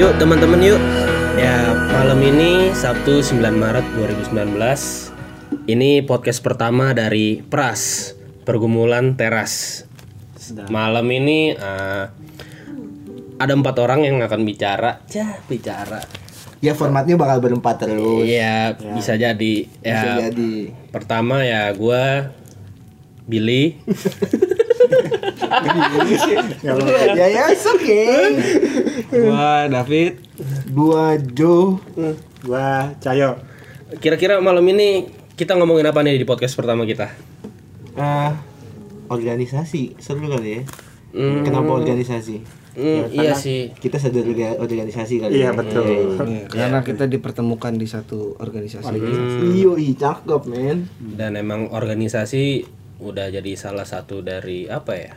Yuk teman-teman yuk. Ya malam ini Sabtu 9 Maret 2019. Ini podcast pertama dari Pras Pergumulan Teras. Malam ini eh, ada empat orang yang akan bicara. Ya bicara. Ya formatnya bakal berempat terus. Iya bisa jadi. Bisa Ya jadi. pertama ya gua Billy. ya ya, it's okay. Gua David. Gua Joe. Gua Cayo. Kira-kira malam ini kita ngomongin apa nih di podcast pertama kita? Ah, organisasi seru kali ya. Hmm. Kenapa organisasi? Hmm, iya sih. Kita sadar orga- organisasi kali. Iya ya. betul. Iya, karena kita dipertemukan di satu organisasi. Iyo, ih cakep men. Dan emang organisasi udah jadi salah satu dari apa ya?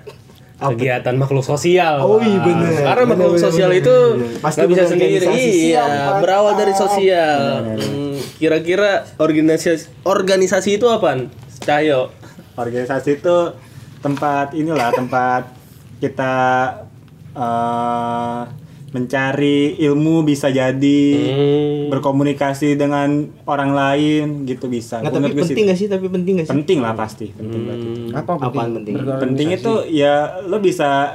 Apa? Kegiatan makhluk sosial. Oh, iya, Wah, bener. Karena makhluk Bener, sosial bener, itu bener. Pasti nggak bisa sendiri. Iya, Siap, berawal dari sosial. Hmm, Kira-kira organisasi organisasi itu apaan? Cahyo. Organisasi itu tempat inilah tempat kita eh, mencari ilmu bisa jadi Hmm. berkomunikasi dengan orang lain gitu bisa. Nggak, tapi sih- penting gak sih? Tapi penting gak sih? penting lah pasti penting berarti. Apa Apaan penting? Penting itu ya lo bisa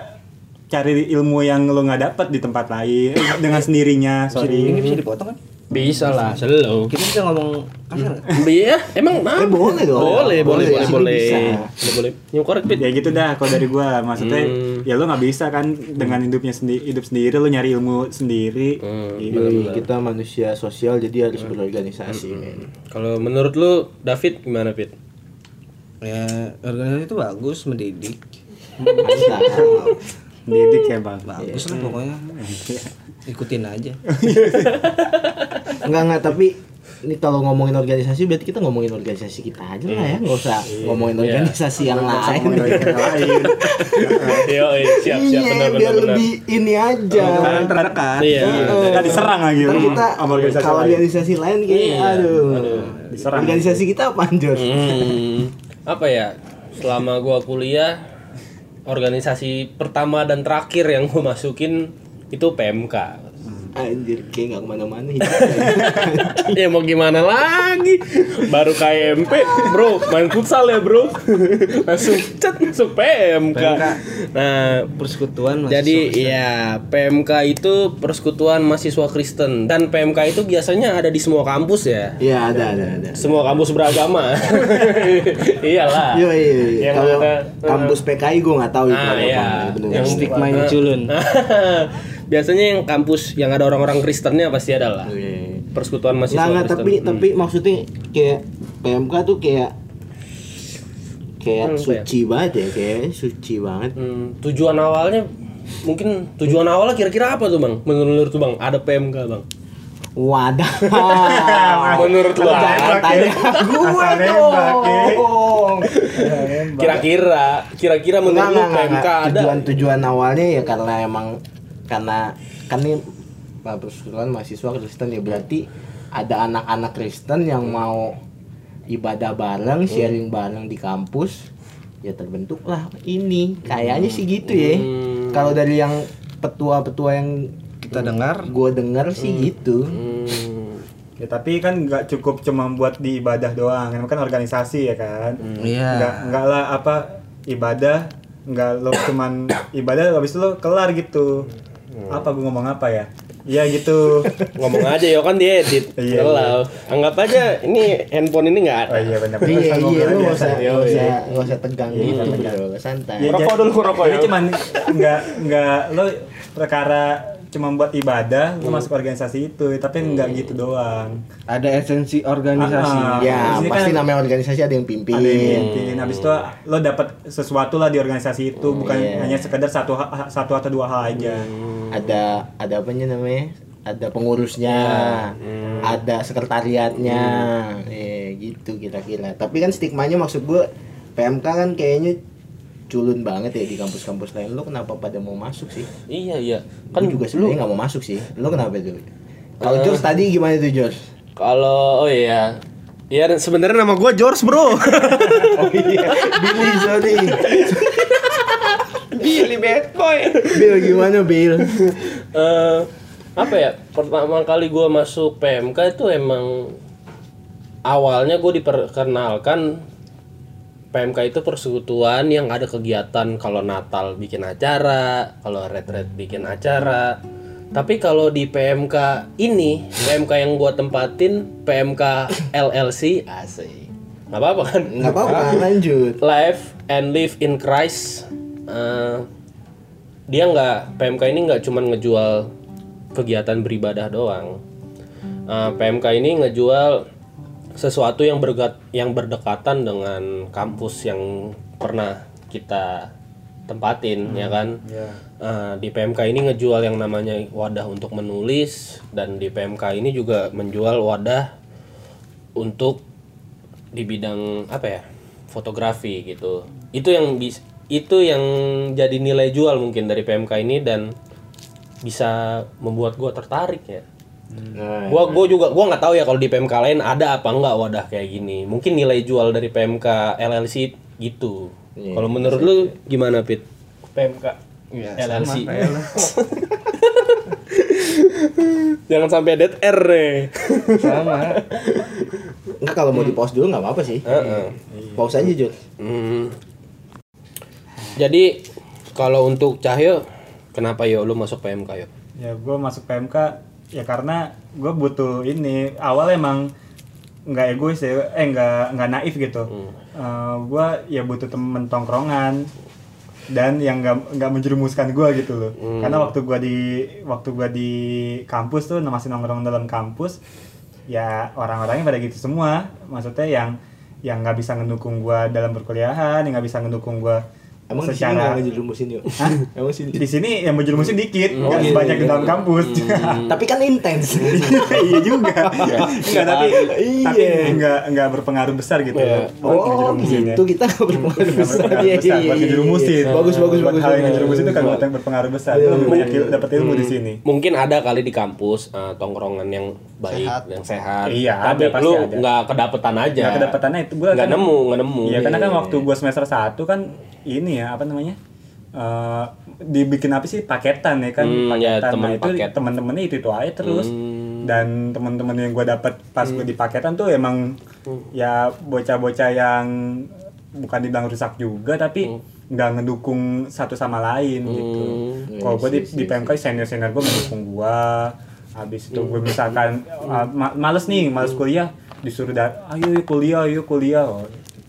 cari ilmu yang lo nggak dapat di tempat lain dengan sendirinya. Ini Sorry. bisa dipotong kan? Bisa lah, selalu. Kita bisa ngomong kasar. Iya, emang Eh, boleh dong. Boleh, boleh, boleh, Boleh, boleh. Boleh, boleh. Yang korek Pit. Ya gitu dah kalau dari gua maksudnya Hmm. ya lo nggak bisa kan dengan hidupnya sendiri hidup sendiri lo nyari ilmu sendiri. Hmm, Gitu. Yoi, kita manusia sosial jadi harus berorganisasi men. Kalau menurut lu David gimana Pit? Ya, organisasi itu bagus, mendidik. Mantap. Didik ya bang. Bagus lah pokoknya. Ikutin aja. Enggak enggak tapi ini kalau ngomongin organisasi berarti kita ngomongin organisasi kita aja lah ya, nggak usah ngomongin organisasi yang lain. lain. Yo, siap siap Iya, benar benar biar lebih ini aja. Terdekat. Iya. Kita diserang lagi Ntar kita sama organisasi kalau lain. organisasi lain kayak Iya, aduh. Diserang. Organisasi kita apa Jor? Hmm, apa ya? Selama gua kuliah organisasi pertama dan terakhir yang gua masukin itu PMK. Anjir, kayak nggak ke mana-mana ya mau gimana lagi? Baru KMP, bro, main futsal ya bro. Langsung cet masuk PMK. Nah, Persekutuan mahasiswa Jadi Kristen. ya PMK itu Persekutuan Mahasiswa Kristen dan PMK itu biasanya ada di semua kampus ya. Iya ada ada ada. Semua kampus beragama. Iyalah. Iya iya. iya. Yang Kalau kampus PKI gue nggak tahu itu Ah, apa. iya. Bener. Yang stigma yang culun. biasanya yang kampus yang ada orang-orang Kristennya pasti ada lah. Iya. Persekutuan Mahasiswa Nggak, nggak, Kristen. tapi tapi maksudnya kayak PMK tuh kayak kayak Hmm, suci banget ya kayak suci banget. Hmm, tujuan awalnya mungkin tujuan awalnya kira-kira apa tuh bang? Menurut tuh bang ada PMK bang? Wadah. Menurut lo Jangan tanya gue dong. kira-kira kira-kira menurut lu PMK ada? Tujuan tujuan awalnya ya karena emang karena kan ini Pak persekutuan mahasiswa Kristen ya berarti ada anak-anak Kristen yang mau ibadah bareng, sharing bareng di kampus ya terbentuklah ini kayaknya sih gitu ya Hmm. kalau dari yang petua-petua yang Kita dengar gue dengar sih gitu Hmm. Ya tapi kan nggak cukup cuma buat di ibadah doang, kan kan organisasi ya kan. Iya. Nggak nggak lah apa ibadah nggak lo cuman ibadah habis itu lo kelar gitu. Apa gue ngomong apa ya? Iya gitu. ngomong aja ya kan diedit Iya, Kalau anggap aja ini handphone ini nggak ada Oh iya benar. iya iya lu nggak usah Iya, nggak usah iya. nggak usah tegang Iya, gitu santai Ya, Rokok dulu, rokok Ini ya. cuman nggak nggak lo perkara cuma buat ibadah lo masuk organisasi itu, tapi nggak gitu doang. ada esensi organisasi. Ah, ah. ya pasti kan- namanya organisasi ada yang pimpin Ada yang mimpin. Habis itu lo dapat sesuatu lah di organisasi itu, bukan Iya. hanya sekedar satu satu atau dua hal aja. ada ada apanya namanya ada pengurusnya ada sekretariatnya eh gitu kira-kira tapi kan stigmanya maksud gue PMK kan kayaknya culun banget ya di kampus-kampus lain. Lo kenapa pada mau masuk sih? Iya iya. Kan juga sebenarnya nggak mau masuk sih. Lo kenapa tuh kalau Eh. George tadi gimana tuh George? Kalau oh iya. Dan sebenarnya nama gue George bro. oh iya. Billy sorry Billy bad boy. Bill gimana Bill Eh, apa ya? Pertama kali gue masuk PMK itu emang awalnya gue diperkenalkan PMK itu persekutuan yang ada kegiatan kalau Natal bikin acara, kalau Red Red bikin acara. Tapi kalau di PMK ini, PMK yang gua tempatin PMK LLC asik. nggak apa-apa kan? nggak apa-apa lanjut Live and Live in Christ. Eh, dia nggak PMK ini nggak cuman ngejual kegiatan beribadah doang. Eh, PMK ini ngejual sesuatu yang bergat yang berdekatan dengan kampus yang pernah kita tempatin ya kan. Eh, di PMK ini ngejual yang namanya wadah untuk menulis dan di PMK ini juga menjual wadah untuk di bidang apa ya fotografi gitu. Itu yang bis itu yang jadi nilai jual mungkin dari PMK ini dan bisa membuat gua tertarik ya nah, gua gua juga gua nggak tahu ya kalau di PMK lain ada apa enggak wadah kayak gini. Mungkin nilai jual dari PMK LLC gitu. Iya, kalau menurut lu gimana Pit? PMK Ya, LLC sama jangan sampai dead air deh. Sama. Enggak kalau mau di pause dulu nggak apa-apa sih. Heeh. pause aja Jut Hmm. Jadi kalau untuk Cahyo, kenapa yo lu masuk PMK yo? ya gue masuk PMK ya karena gue butuh ini. Awal emang nggak egois ya eh nggak nggak naif gitu. Gue ya butuh temen tongkrongan dan yang nggak nggak menjerumuskan gue gitu loh. Karena waktu gue di waktu gua di kampus tuh masih nongkrong dalam kampus ya orang-orangnya pada gitu semua. Maksudnya yang yang nggak bisa ngedukung gue dalam perkuliahan yang nggak bisa ngedukung gue emang di sini secara ngejerumusin yuk. Emang sini. Di sini yang menjerumusin dikit Oh, nggak iya, sebanyak iya. di dalam kampus. Tapi kan intens. Iya juga. Enggak tapi Iya. tapi enggak enggak berpengaruh besar gitu Iya. buat oh gitu. Kita nggak berpengaruh besar. Iya, iya, iya, iya. bagus bagus Buat bagus. hal yang bagus. ngejerumusin itu kan buat yang berpengaruh besar. Lebih banyak dapat ilmu di sini. Mungkin ada kali di kampus eh, tongkrongan yang baik, yang sehat. Iya, Tapi lu ada. nggak kedapetan aja. nggak kedapatannya itu gue Nggak nemu, nggak nemu. Iya karena kan waktu gue semester 1 kan ini ya apa namanya eh dibikin apa sih paketan ya kan Hmm, ya, paketan. Temen nah itu paket. teman-temannya itu itu aja terus. Hmm. dan teman-teman yang gue dapat pas gue di paketan tuh emang ya bocah-bocah yang bukan dibilang rusak juga tapi nggak ngedukung satu sama lain gitu. Kalau gue di, di PMK senior senior gue ngedukung gue habis itu gue misalkan uh, ma- males nih males kuliah disuruh da- ayo yuk kuliah ayo kuliah. Oh,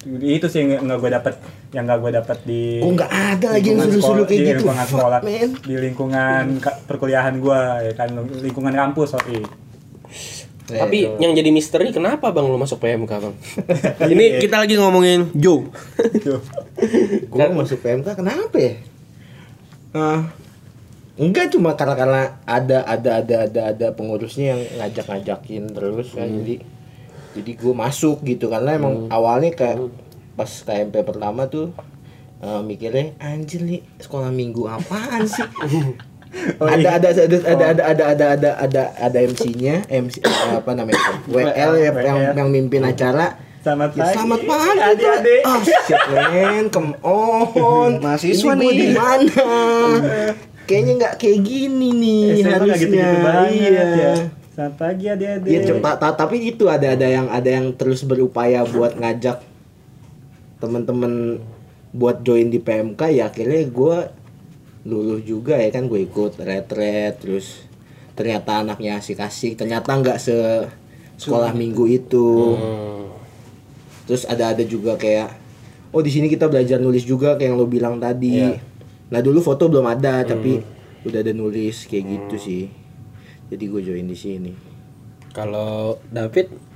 itu sih yang nggak gue dapet yang nggak gue dapet di Oh, nggak ada lagi yang suruh-suruh sekolah- kayak di gitu. lingkungan sekolah man. di lingkungan perkuliahan gue ya kan lingkungan kampus sorry Tapi Iya. yang jadi misteri kenapa bang lu masuk PMK bang? Ini kita lagi ngomongin Joe. Gue masuk PMK kenapa ya Ah, enggak cuma karena karena ada ada ada ada ada pengurusnya yang ngajak ngajakin terus kan jadi jadi gue masuk gitu karena emang awalnya kayak pas KMP pertama tuh eh, mikirnya anjir nih sekolah minggu apaan sih Oh, ada, iya. ada ada ada ada ada ada ada ada ada ada MC-nya MC apa namanya WL yang yang, yang mimpin acara Selamat Ya, pagi, selamat pagi adik-adik. Oh shit man, come on. Mahasiswa nih. di mana? Kayaknya nggak kayak gini nih nggak harusnya. gitu-gitu banget iya. ya selamat pagi adik-adik Iya, cepat. Ta- tapi itu ada ada yang ada yang terus berupaya buat ngajak temen-temen buat join di PMK ya akhirnya gue luluh juga ya kan gue ikut retret terus ternyata anaknya asik-asik ternyata nggak se sekolah minggu itu. Terus ada ada juga kayak oh di sini kita belajar nulis juga kayak yang lo bilang tadi. Iya. nah dulu foto belum ada tapi udah ada nulis kayak gitu sih. Jadi gue join di sini. Kalau David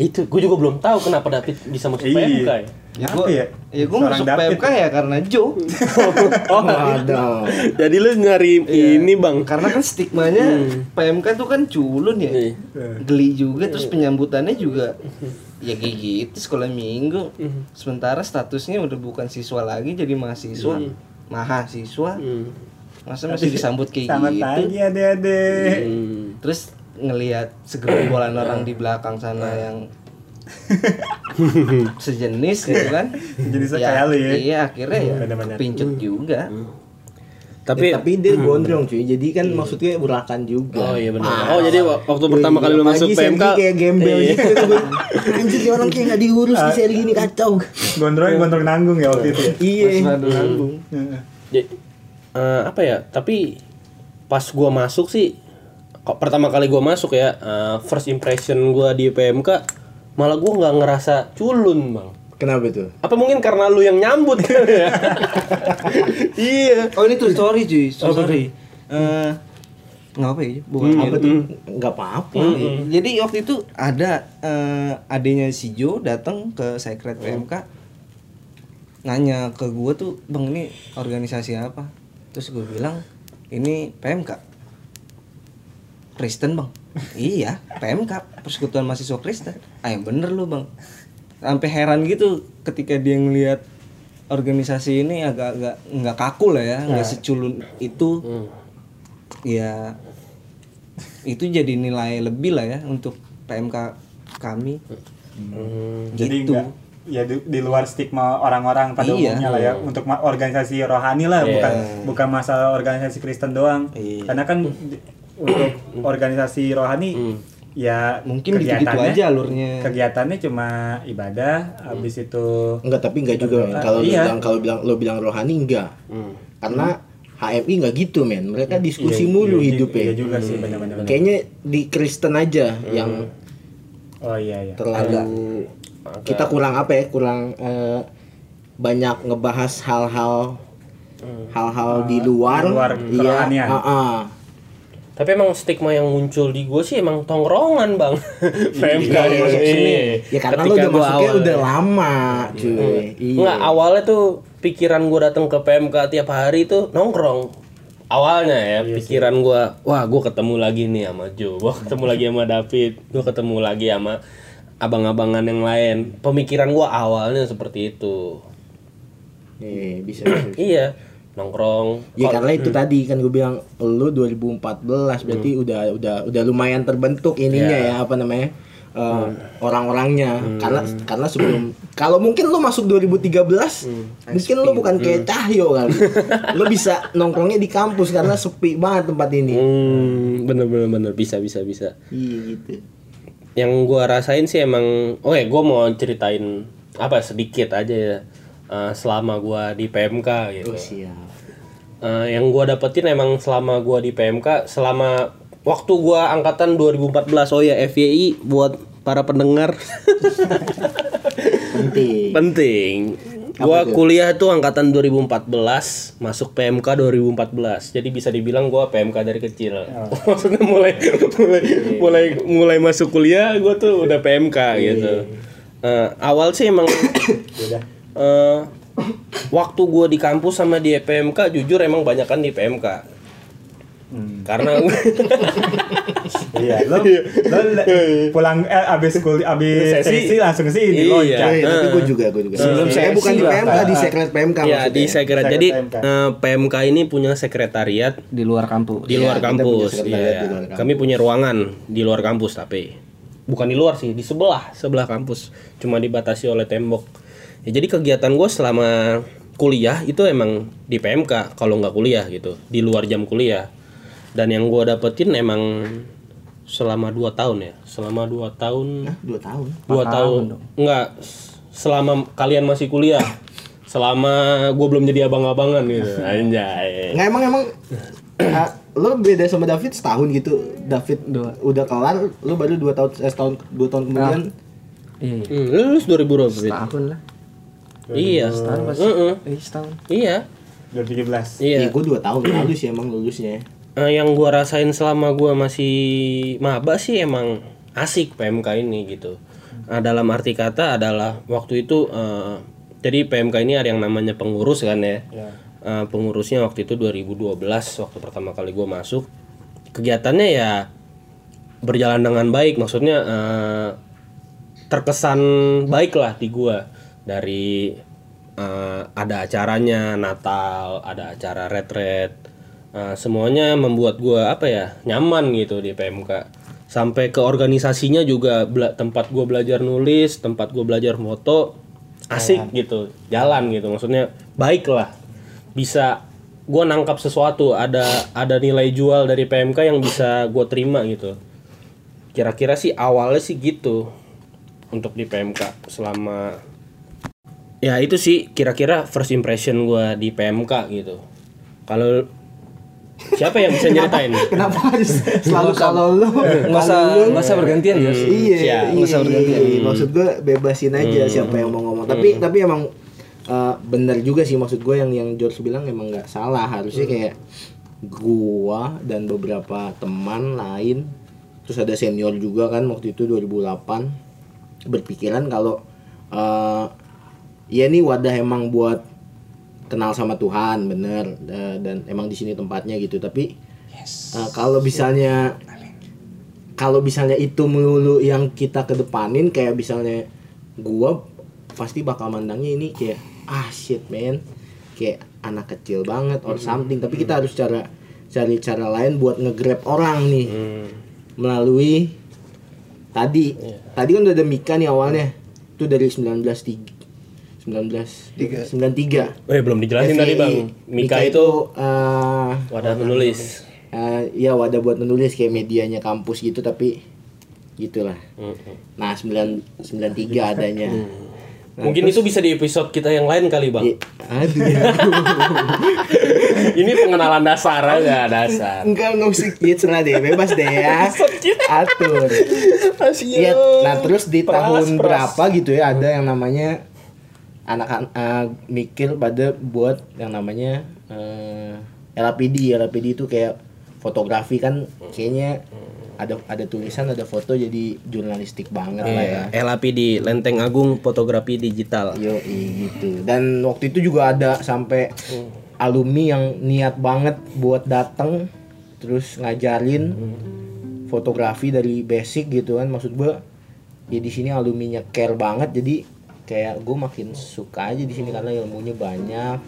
itu gue juga belum tahu kenapa David bisa masuk Iya. PMK ya. Ya gua, ya? ya gua Seorang masuk David. PMK ya karena Joe. Oh, ada jadi lu nyari ini bang? Karena kan stigmanya PMK tuh kan culun ya. Iya. Geli juga terus penyambutannya juga ya kayak gitu sekolah minggu. Sementara statusnya udah bukan siswa lagi jadi mahasiswa. Mahasiswa. Hmm. Masa masih disambut kayak selamat gitu. pagi adik-adik Hmm. Terus ngelihat segerombolan orang di belakang sana yang sejenis gitu kan. Sejenisnya kayak lu ya. iya akhirnya ya pincut juga. Tapi tapi dia gondrong cuy. Jadi kan maksudnya urakan juga. Oh iya benar. Ah, Oh jadi wak- waktu pertama kali lu masuk PMK kayak gembel Iya. gitu. Anjir kayak orang kayak nggak diurus di seri gini kacau. Gondrong gondrong nanggung ya waktu itu ya. iya. Heeh. Jadi, eh, apa ya? Tapi pas gua masuk sih, kok pertama kali gua masuk ya, eh, first impression gua di PMK, malah gua nggak ngerasa culun bang. kenapa tuh Apa mungkin karena lu yang nyambut ya? iya. Oh ini true story cuy, true story. Eh nggak apa ya? Bukan apa tuh nggak apa-apa Jadi waktu itu ada eh, adanya si Jo datang ke Secret PMK nanya ke gue tuh bang ini organisasi apa terus gue bilang ini PMK Kristen bang. Iya PMK Persekutuan Mahasiswa Kristen. Ah yang bener lu bang. Sampai heran gitu ketika dia ngelihat organisasi ini agak-agak nggak kaku lah ya nggak seculun itu. Ya itu jadi nilai lebih lah ya untuk PMK kami. Jadi Gitu. enggak ya di, di luar stigma orang-orang pada Iya. umumnya lah ya untuk ma- organisasi rohani lah Iya. bukan bukan masalah organisasi Kristen doang. Iya. karena kan di- untuk organisasi rohani ya mungkin gitu-gitu kegiatannya- aja alurnya. kegiatannya cuma ibadah habis itu enggak tapi enggak juga men. Kalau Iya. bilang kalau bilang lo bilang rohani enggak. Karena HMI nggak gitu men. Mereka diskusi Iya, mulu iya, hidupnya. iya juga sih benar-benar kayaknya di Kristen aja yang oh iya iya. terlalu kita kurang apa ya kurang eh, banyak ngebahas hal-hal hal-hal di luar, di luar iya. ah, ah. Tapi emang stigma yang muncul di gue sih emang tongkrongan bang. PMK Kalau ya. masuk sini, Iya. ya karena Ketika lu udah masuknya awal- udah lama cuy iya Enggak, awalnya tuh pikiran gue datang ke PMK tiap hari tuh nongkrong. Awalnya ya, pikiran gue, wah gue ketemu lagi nih sama Joe, gue ketemu lagi sama David, gue ketemu lagi sama abang-abangan yang lain. Pemikiran gue awalnya seperti itu. Iya, bisa, bisa, bisa. Iya, nongkrong. Ya karena itu tadi kan gue bilang lu 2014 berarti udah udah udah lumayan terbentuk ininya ya. apa namanya eh, orang-orangnya. Karena karena sebelum kalau mungkin lu masuk 2013 mungkin lu bukan kayak Cahyo kali. Lu bisa nongkrongnya di kampus karena sepi banget tempat ini. Hmm, bener bener bener. Bisa bisa bisa. iya gitu. Yang gua rasain sih emang oh ya gua mau ceritain apa sedikit aja ya eh, selama gua di PMK gitu. Oh siap Eh, yang gua dapetin emang selama gua di PMK selama waktu gua angkatan 2014 oh ya FYI buat para pendengar. Penting. Penting. Gua kuliah tuh angkatan 2014 masuk PMK 2014 jadi bisa dibilang gua PMK dari kecil. Maksudnya mulai mulai mulai mulai masuk kuliah gua tuh udah PMK gitu. Eh, awal sih emang eh, waktu gua di kampus sama di PMK jujur emang banyakan di PMK karena iya lo lo pulang eh abis kuliah abis Sesi. sesi, langsung ke sini Iya. loncat Eh, tapi gue juga gue juga Sebelum saya sesi bukan di lah. PMK di sekret PMK ya di sekret Sekret jadi PMK. eh, PMK ini punya sekretariat di luar kampus di luar kita kampus iya. di luar kampus. kami punya ruangan di luar kampus tapi bukan di luar sih di sebelah sebelah kampus cuma dibatasi oleh tembok ya, jadi kegiatan gue selama kuliah itu emang di PMK kalau nggak kuliah gitu di luar jam kuliah. Dan yang gue dapetin emang selama dua tahun ya selama dua tahun. Hah, dua tahun? Dua tahun nggak s- selama kalian masih kuliah selama gue belum jadi abang-abangan gitu. Anjay. Nggak emang emang ah, lo beda sama David setahun gitu. David udah kelar lo baru dua tahun eh, setahun dua tahun kemudian. Iya. Hmm, lu lulus 2000 berapa? Fit? tahun lah Iya. Heeh. eh setahun Iya. 2017 Iya. ya gue dua tahun lalu sih emang lulusnya Eh, yang gua rasain selama gua masih maba sih emang asik PMK ini gitu. Eh, dalam arti kata adalah waktu itu eh, jadi PMK ini ada yang namanya pengurus kan ya. Eh, pengurusnya waktu itu 2012 waktu pertama kali gua masuk. Kegiatannya ya berjalan dengan baik maksudnya eh, terkesan baik lah di gua dari eh, ada acaranya Natal ada acara retret eh, semuanya membuat gua apa ya nyaman gitu di PMK sampai ke organisasinya juga bela- tempat gua belajar nulis tempat gua belajar foto asik gitu jalan gitu. Maksudnya baik lah. Bisa gue nangkap sesuatu ada ada nilai jual dari PMK yang bisa gue terima gitu. Kira-kira sih awalnya sih gitu untuk di PMK selama ya itu sih kira-kira first impression gue di PMK gitu. Kalau siapa yang bisa nyeritain? Kenapa harus selalu kalau lu? Nggak usah nggak usah bergantian ya? Iya, Siap, iya, nggak usah bergantian. iya. Maksud gue bebasin aja siapa yang mau ngomong. Tapi tapi emang eh, bener juga sih maksud gue yang yang George bilang emang nggak salah. Harusnya kayak gua dan beberapa teman lain terus ada senior juga kan waktu itu 2008 berpikiran kalau eh ya ini wadah emang buat kenal sama Tuhan bener. Dan emang di sini tempatnya gitu. Tapi eh, kalau misalnya kalau misalnya itu melulu yang kita kedepanin kayak misalnya gua pasti bakal mandangnya ini kayak ah shit man. Kayak anak kecil banget or something. Tapi kita harus cara cari cara lain buat nge-grab orang nih. Hmm. melalui tadi. Tadi kan udah ada Mika nih awalnya. Itu dari 1993 1993 Eh belum dijelasin tadi bang. Mika itu eh, wadah menulis eh, ya wadah buat menulis kayak medianya kampus gitu tapi gitulah. Hmm. nah 9 93 adanya. Mungkin itu bisa di episode kita yang lain kali bang. I- aduh. Ya. Ini pengenalan dasar aja dasar. Enggak enggak usah ya cerah deh. Bebas deh ya. Atur. Iya, nah terus di tahun berapa gitu ya ada yang namanya anak eh, mikir pada buat yang namanya eh, LAPD LAPD itu kayak fotografi kan kayaknya ada ada tulisan ada foto jadi jurnalistik banget lah ya Iya, LAPD Lenteng Agung Fotografi Digital Yo gitu. Dan waktu itu juga ada sampai alumni yang niat banget buat datang terus ngajarin fotografi dari basic gitu kan. Maksud gua ya di sini alumninya care banget jadi kayak gue makin suka aja di sini karena ilmunya banyak.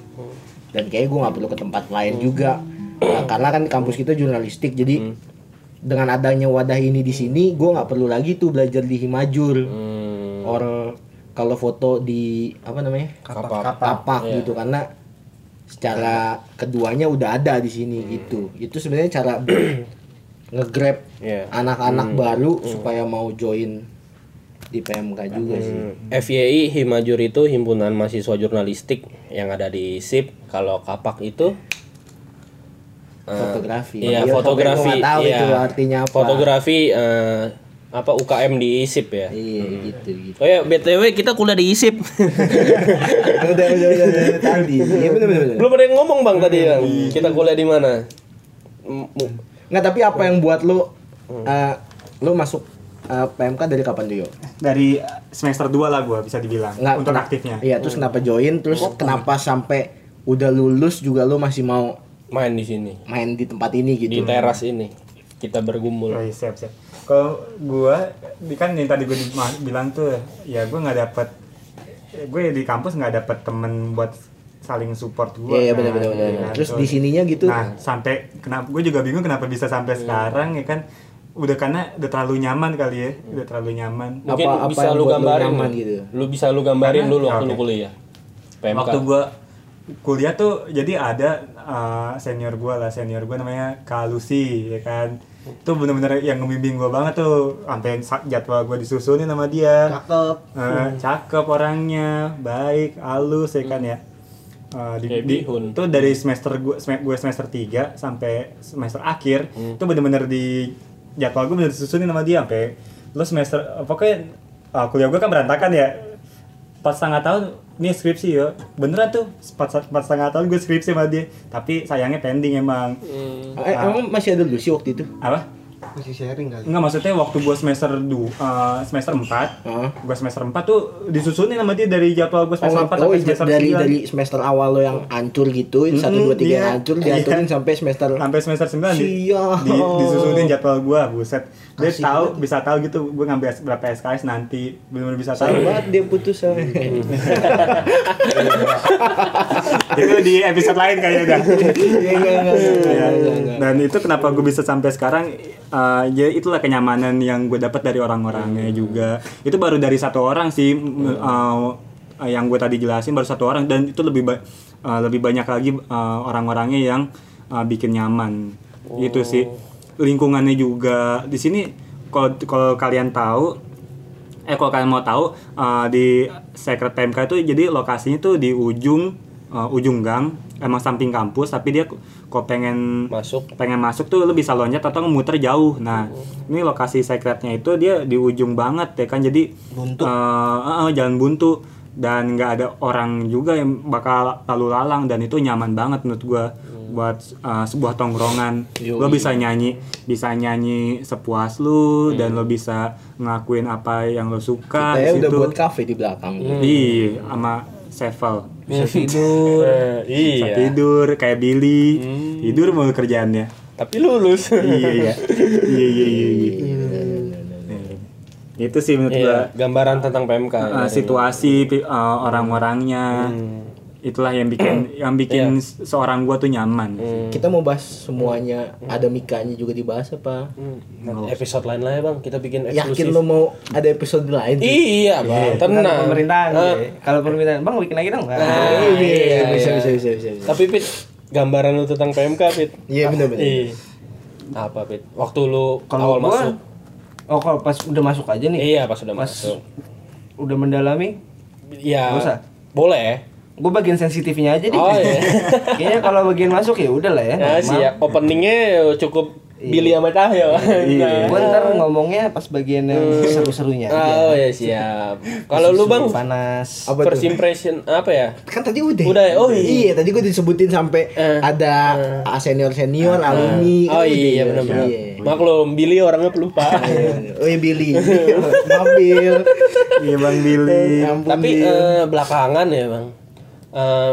Dan kayak gue nggak perlu ke tempat lain juga. Nah, karena kan kampus kita jurnalistik jadi dengan adanya wadah ini di sini gue nggak perlu lagi tuh belajar di Himajur Hmm. or kalau foto di apa namanya? Kapak. kapak. Iya. gitu karena secara keduanya udah ada di sini gitu. Itu sebenarnya cara nge-grab Iya. anak-anak baru supaya mau join di PMK juga sih FYI Himajur itu himpunan mahasiswa jurnalistik yang ada di SIP. Kalau Kapak itu eh, fotografi Iya, Iya, fotografi. gua nggak tahu iya. itu artinya apa Fotografi eh, apa UKM di ISIP ya. iya gitu gitu Oh ya, BTW kita kuliah di ISIP. udah udah udah, udah, udah tadi iya benar benar. Belum ada yang ngomong Bang tadi Bang. Kita kuliah di mana? M- mu- nggak tapi apa yang buat lu eh, lu masuk eh, PMK dari kapan Dio? dari semester 2 lah gua bisa dibilang Nggak, untuk kena- aktifnya Iya, terus kenapa join? Terus kenapa sampai udah lulus juga lu masih mau main di sini. main di tempat ini Di gitu? teras ini. Kita bergumul. Oh, iya, siap siap. Kalau gua di kan yang tadi gua di- ma- bilang tuh ya gua nggak dapet gue di kampus nggak dapet temen buat saling support gua. Iya, iya kan, benar benar benar. iya kan, Terus tuh. di sininya gitu. Nah sampai kenapa gue juga bingung kenapa bisa sampai sekarang ya kan udah karena udah terlalu nyaman kali ya udah terlalu nyaman Mungkin Apa- apa bisa yang lu buat lu gambarin nyaman gitu? Lu bisa lu gambarin Karena- dulu waktu Oke. lu kuliah. PMK. waktu gua kuliah tuh jadi ada uh, senior gua lah senior gua namanya Kak Lucy ya kan itu bener-bener yang ngebimbing gua banget tuh sampai sa- jadwal gua disusunin sama dia Cakep. Eh, cakep orangnya baik halus ya kan ya Eh, di, Kayak di- bihun. tuh dari semester gue gue semester 3 sampai semester akhir Hmm. itu bener-bener di jadwal gue bener disusunin sama dia sampai lu semester pokoknya uh, kuliah gue kan berantakan ya. Empat setengah tahun ini skripsi ya beneran tuh empat, empat setengah tahun gue skripsi sama dia. Tapi sayangnya pending emang. Hmm. Eh, emang masih ada Lucy waktu itu? apa Masih sharing kali. Enggak maksudnya waktu gue semester du, uh, semester 4 Heeh. gue semester 4 tuh disusunin sama dia dari jadwal gue Oh, semester 4 oh, sampai iya, semester dari 9 dari semester awal lo yang hancur gitu, satu dua tiga yang iya. hancur diaturin Iya. sampai semester sampai semester 9 di, Sial. di, disusunin jadwal gua buset dia Asik tahu bisa tahu gitu gue ngambil berapa SKS nanti benar-benar bisa tahu. Banget dia putus sama itu di episode lain kayaknya dah Iya, Ya, dan itu kenapa gue bisa sampai sekarang eh, ya itulah kenyamanan yang gue dapat dari orang-orangnya juga. Itu baru dari satu orang sih m- eh, eh, yang gue tadi jelasin baru satu orang. Dan itu lebih ba- eh, lebih banyak lagi eh, orang-orangnya yang eh, bikin nyaman. Gitu sih lingkungannya juga di sini kalau kalau kalian tahu eh kalau kalian mau tahu eh, di Secret PMK itu jadi lokasinya tuh di ujung eh, ujung gang emang samping kampus tapi dia kok pengen Masuk. pengen masuk tuh lu bisa loncat atau muter jauh nah ini lokasi secretnya itu dia di ujung banget ya kan jadi Buntu. eh, eh, jalan buntu dan nggak ada orang juga yang bakal lalu lalang dan itu nyaman banget menurut gua buat eh, sebuah tongkrongan lo bisa nyanyi bisa nyanyi sepuas lu dan lo bisa ngelakuin apa yang lo suka di udah buat kafe di belakang. Iya, sama Sevel. bisa tidur Eh, Bisa iya. tidur kayak Billy. Tidur mau kerjaannya. Tapi lulus. iya iya. Iya iya iya. Iya. Itu sih menurut gua Iya, gambaran tentang PMK. uh, situasi pi- uh, orang-orangnya. Itulah yang bikin yang bikin seorang gua tuh nyaman. Kita mau bahas semuanya, ada mikanya juga dibahas apa? Nanti episode lain lah ya bang, kita bikin Yakin eksklusif. lo mau ada episode lain? Iya bang, Bukan tenang. pemerintahan Eh, ya. kalau pemerintahan bang bikin lagi dong Ah, iya, iya, bisa, iya. bisa, bisa, bisa, bisa. Tapi Pit, gambaran lu tentang PMK Pit. Iya benar benar. Iya. Apa Pit? Waktu lu kalau awal gua masuk. Oh kalau pas udah masuk aja nih Iya pas udah Pas- masuk. udah mendalami Iya. Usah? Boleh. gue bagian sensitifnya aja deh Oh iya. kayaknya kalau bagian masuk ya udah lah ya Nah, sih ya, openingnya cukup Billy sama Cahyo. Nah. gue ntar ngomongnya pas bagian yang seru-serunya aja Oh ya siap. Kalau lu bang, panas Apa first impression apa ya? Kan tadi udah. Udah ya? Oh, iya. Iya, tadi gue disebutin sampai Eh. ada senior senior, alumni. Oh kan iya, udah. iya benar-benar. Iya. Maklum, Billy orangnya pelupa. Iya. Oh iya Billy. Maaf Bill. Iya Bang Billy. Ya Tapi eh, belakangan ya bang, Eh,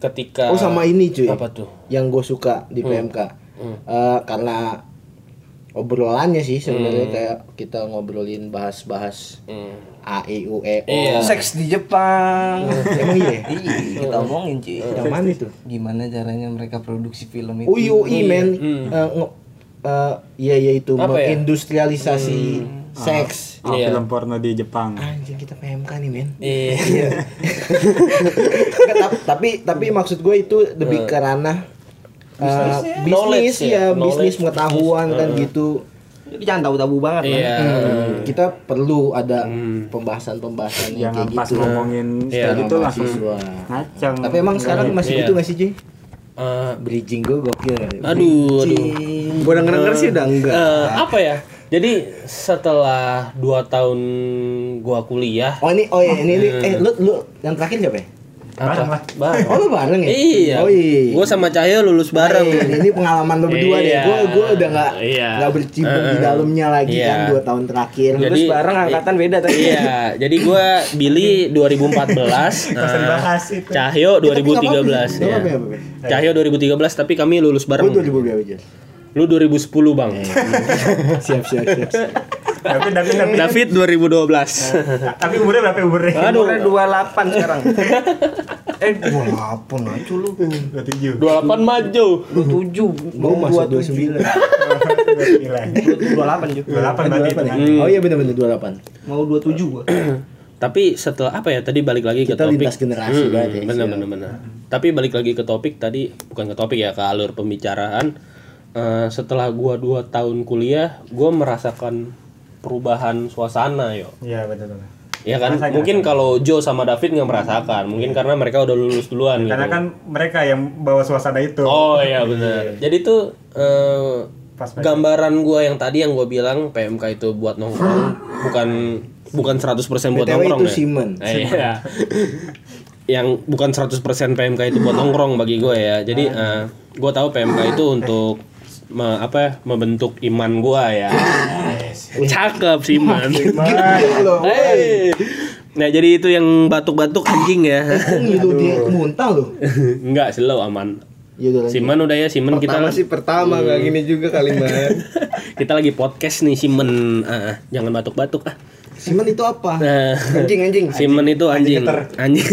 ketika Oh sama ini cuy. apa tuh? Yang gue suka di PMK. Eh, karena obrolannya sih sebenarnya kayak kita ngobrolin bahas-bahas Hmm. A I U E O. Iya. seks di Jepang Emang iya? iya kita omongin cuy Yang mana itu? gimana caranya mereka produksi film itu Oh iya, iya men. Eh, eh, iya iya itu Apa ya? mengindustrialisasi seks. Oh, Iya. film porno di Jepang. Anjing kita PMK nih men. Iya. Nggak, tap- tapi tapi maksud gue itu lebih ke ranah uh, Knowledge bisnis ya, ya, bisnis pengetahuan kan gitu. jadi jangan tabu-tabu banget lah Iya. Hmm, Kita perlu ada pembahasan-pembahasan yang Yang kayak pas gitu. ngomongin Iya. kayak gitu langsung ngacang. Tapi emang sekarang masih Iya. gitu gak sih Cuy? Eh, Bridging gue gokil ya. aduh, aduh. gue denger denger sih udah enggak Eh, apa ya? Jadi setelah dua tahun gua kuliah, Oh ini oh iya ini, ini eh lu lu yang terakhir siapa ya? Apa? Bareng. Oh lu bareng ya? Iya. Oh iya. Gua sama Cahyo lulus bareng. Nah, ini pengalaman lo berdua deh. Iya. Gue gue udah nggak Iya. nggak bercimpung di Heeh. dalamnya lagi Iya. kan dua tahun terakhir. Jadi- terus bareng angkatan beda tadi Iya, jadi gua Billy 2014, nah, bahas itu. Cahyo 2013 Gak ya. gak apa-apa. Cahyo 2013 tapi kami lulus Gue bareng. 2000 berapa Jar? Lu 2010, Bang. Siap siap siap. siap. Tapi tapi tapi David 2012. tapi umurnya berapa umurnya? Aduh, umurnya 28 sekarang eh 28 aja lu 27. 28 maju. 27 Gue masuk 29. Gila. 28 juga 28 berarti kan. Oh iya benar-benar 28. mau 27 gua Tapi setelah apa ya tadi balik lagi ke Kita topik. lintas generasi banget ya, Bener siap. bener bener. Tapi balik lagi ke topik tadi bukan ke topik ya ke alur pembicaraan. Eh, setelah gua 2 tahun kuliah, gua merasakan perubahan suasana yo. Iya betul betul. Ya kan, Ngerasain, mungkin kalau Joe sama David nggak merasakan, mungkin karena mereka udah lulus duluan Karena gitu. kan mereka yang bawa suasana itu. Oh iya benar. Jadi tuh eh, Pas gambaran gua yang tadi yang gua bilang PMK itu buat nongkrong bukan bukan 100% buat BTW nongkrong itu ya. Simon. Eh, Iya. yang bukan 100% PMK itu buat nongkrong bagi gue ya. Jadi eh, gue tahu PMK itu untuk me- apa ya, membentuk iman gue ya. Cakep sih man. Hey. Nah jadi itu yang batuk-batuk anjing ya. Ngilu dia muntah loh. Enggak slow aman. Ya udah ya Siman kita pertama sih pertama nggak gini juga kalimat kita lagi podcast nih Simen Ah, ah, jangan batuk-batuk ah. Simon itu apa? Nah, anjing anjing Simen itu anjing. Anjing.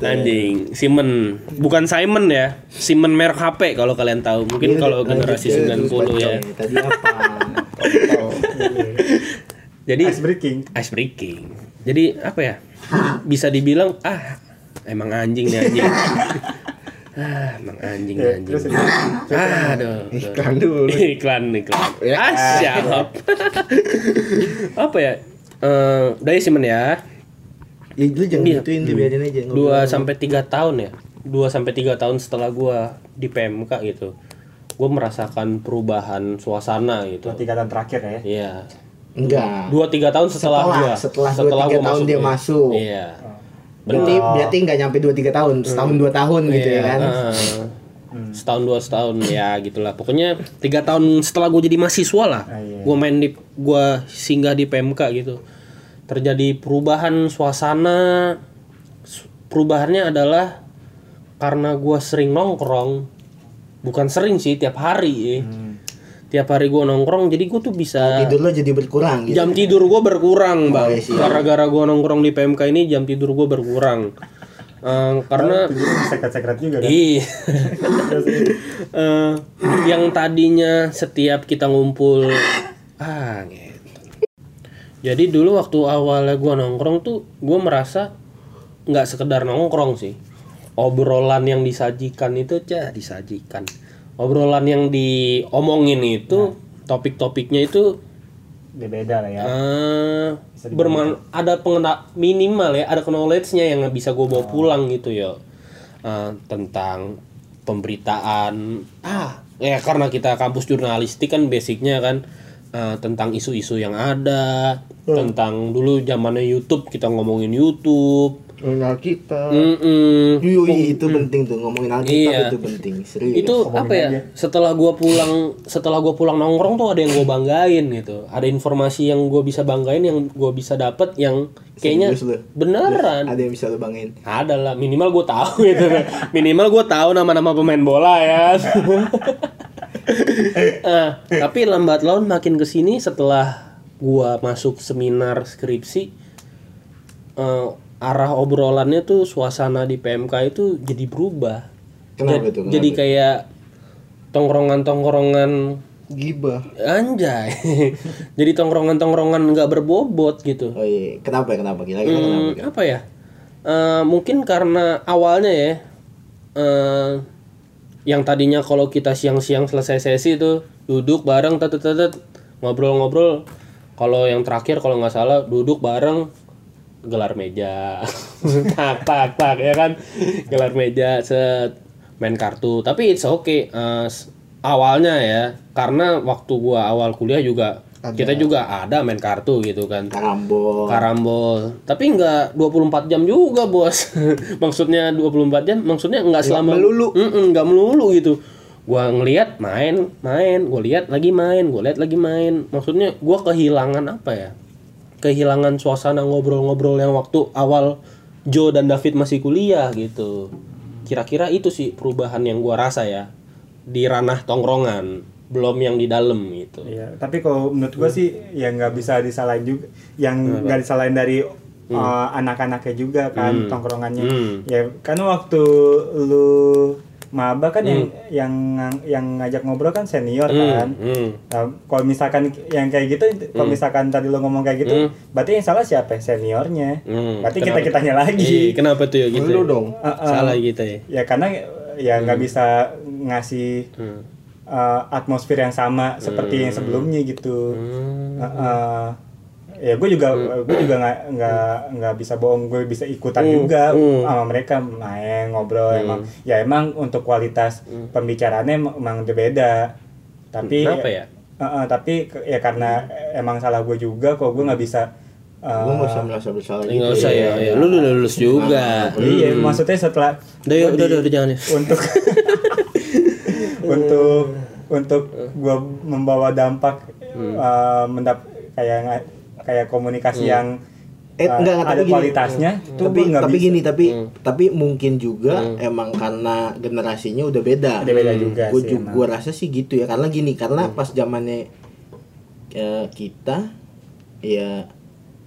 Anjing. Simen. Bukan Simon ya. Simon merek HP kalau kalian tahu. Mungkin Iya, kalau generasi ya, terus 90 ya. Tadi apa? Jadi ice breaking ice breaking. Jadi apa ya? Bisa dibilang ah emang anjing nih anjing. ah, emang anjing nih Ya, anjing. terus Ah, aduh. Iklan dulu. iklan iklan. Ya. Ah, siap. apa ya? Eh, udah ya Simen ya. Ya lu jangan Iya. gituin tuh biarin aja. ngobrol. dua sampai tiga tahun ya dua sampai tiga tahun setelah gua di PMK gitu gue merasakan perubahan suasana gitu dua tiga tahun terakhir ya iya Enggak. dua tiga tahun setelah, Setelah- gua setelah dua, tiga gua tahun dia iya. masuk. iya Berarti berarti enggak nyampe 2 3 tahun, setahun 2 tahun gitu ya kan. Heeh. setahun dua setahun ya gitulah pokoknya tiga tahun setelah gue jadi mahasiswa lah Ah, iya. gue main di gue singgah di PMK gitu terjadi perubahan suasana Su- perubahannya adalah karena gue sering nongkrong bukan sering sih tiap hari ya. tiap hari gue nongkrong jadi gue tuh bisa Tidur lo jadi berkurang gitu. jam tidur gue berkurang bang iya gara-gara gue nongkrong di PMK ini jam tidur gue berkurang Eh, karena tidurnya sekret-sekret juga kan Iya. Eh, yang tadinya setiap kita ngumpul ah gitu. Jadi dulu waktu awalnya gua nongkrong tuh gua merasa nggak sekedar nongkrong sih. Obrolan yang disajikan itu cah disajikan. Obrolan yang diomongin itu topik-topiknya itu beda lah ya. Eh berman ada pengena minimal ya ada knowledge-nya yang bisa gue bawa pulang gitu ya Eh, tentang pemberitaan ah ya karena kita kampus jurnalistik kan basicnya kan eh, tentang isu-isu yang ada tentang dulu zamannya YouTube kita ngomongin YouTube Ngomongin Alkitab. Mm-mm. Yui, itu penting tuh ngomongin Alkitab Iya. itu penting, serius. itu apa ya setelah gua pulang setelah gua pulang nongkrong tuh ada yang gua banggain gitu ada informasi yang gua bisa banggain yang gua bisa dapet yang kayaknya Serius lu? beneran ada yang bisa lo bangin. ada lah minimal gue tahu gitu minimal gue tahu nama-nama pemain bola ya Eh, tapi lambat laun makin ke sini setelah gua masuk seminar skripsi eh, arah obrolannya tuh suasana di PMK itu jadi berubah Kenapa Jad- tuh? jadi kayak tongkrongan-tongkrongan Gibah. anjay jadi tongkrongan-tongkrongan nggak berbobot gitu Oh iya, kenapa ya? Kenapa? Kira-kira kenapa? Hmm, apa ya? Eh, mungkin karena awalnya ya, eh, yang tadinya kalau kita siang-siang selesai sesi itu duduk bareng, tet tet tet, ngobrol-ngobrol. Kalau yang terakhir kalau nggak salah duduk bareng gelar meja, tak tak tak ya kan, gelar meja set main kartu. Tapi it's okay. S- awalnya ya, karena waktu gua awal kuliah juga kita juga ada main kartu gitu kan. Karambol. karambol. Tapi nggak 24 jam juga bos. Maksudnya 24 jam maksudnya nggak selama melulu. Nggak melulu gitu. Gua ngelihat main main. Gua lihat lagi main gua lihat lagi main. Maksudnya gua kehilangan apa ya kehilangan suasana ngobrol-ngobrol yang waktu awal Joe dan David masih kuliah gitu. Kira-kira itu sih perubahan yang gua rasa ya di ranah tongkrongan belum yang di dalam gitu. Iya, tapi kalau menurut gua sih ya nggak bisa disalahin juga, yang nggak disalahin dari uh, anak-anaknya juga kan tongkrongannya. Hmm. Ya karena waktu lu maba kan yang yang yang ngajak ngobrol kan senior kan. Hmm. Nah, kalau misalkan yang kayak gitu, kalau misalkan tadi lo ngomong kayak gitu, berarti yang salah siapa? Seniornya. Hmm, Berarti kenapa? kita kitanya lagi. kenapa tuh ya gitu? Lu ya? dong. Uh, uh. Salah gitu ya. Ya karena ya nggak bisa ngasih Hmm. uh, atmosfer yang sama seperti yang sebelumnya gitu. Hmm. Uh, uh, ya gue juga gue juga nggak nggak nggak bisa bohong gue bisa ikutan juga Hmm. sama mereka main ngobrol emang ya emang untuk kualitas pembicaraannya emang, emang udah beda tapi Kenapa ya? Uh, uh, tapi ya karena emang salah gue juga kok gue nggak bisa uh, Gue nggak usah merasa bersalah gitu. Enggak usah ya, ya. Lu udah lulus juga. iya maksudnya setelah Udah, yuk, udah, udah, udah, jangan ya. untuk untuk untuk gua membawa dampak uh, mendap kayak kayak komunikasi yang Eh, uh, enggak, enggak, ada tapi gini. kualitasnya tuh tapi tapi bisa. gini tapi tapi mungkin juga emang karena generasinya udah beda. Udah beda juga gue sih juga gua rasa sih gitu ya. Karena gini karena pas zamannya eh, kita ya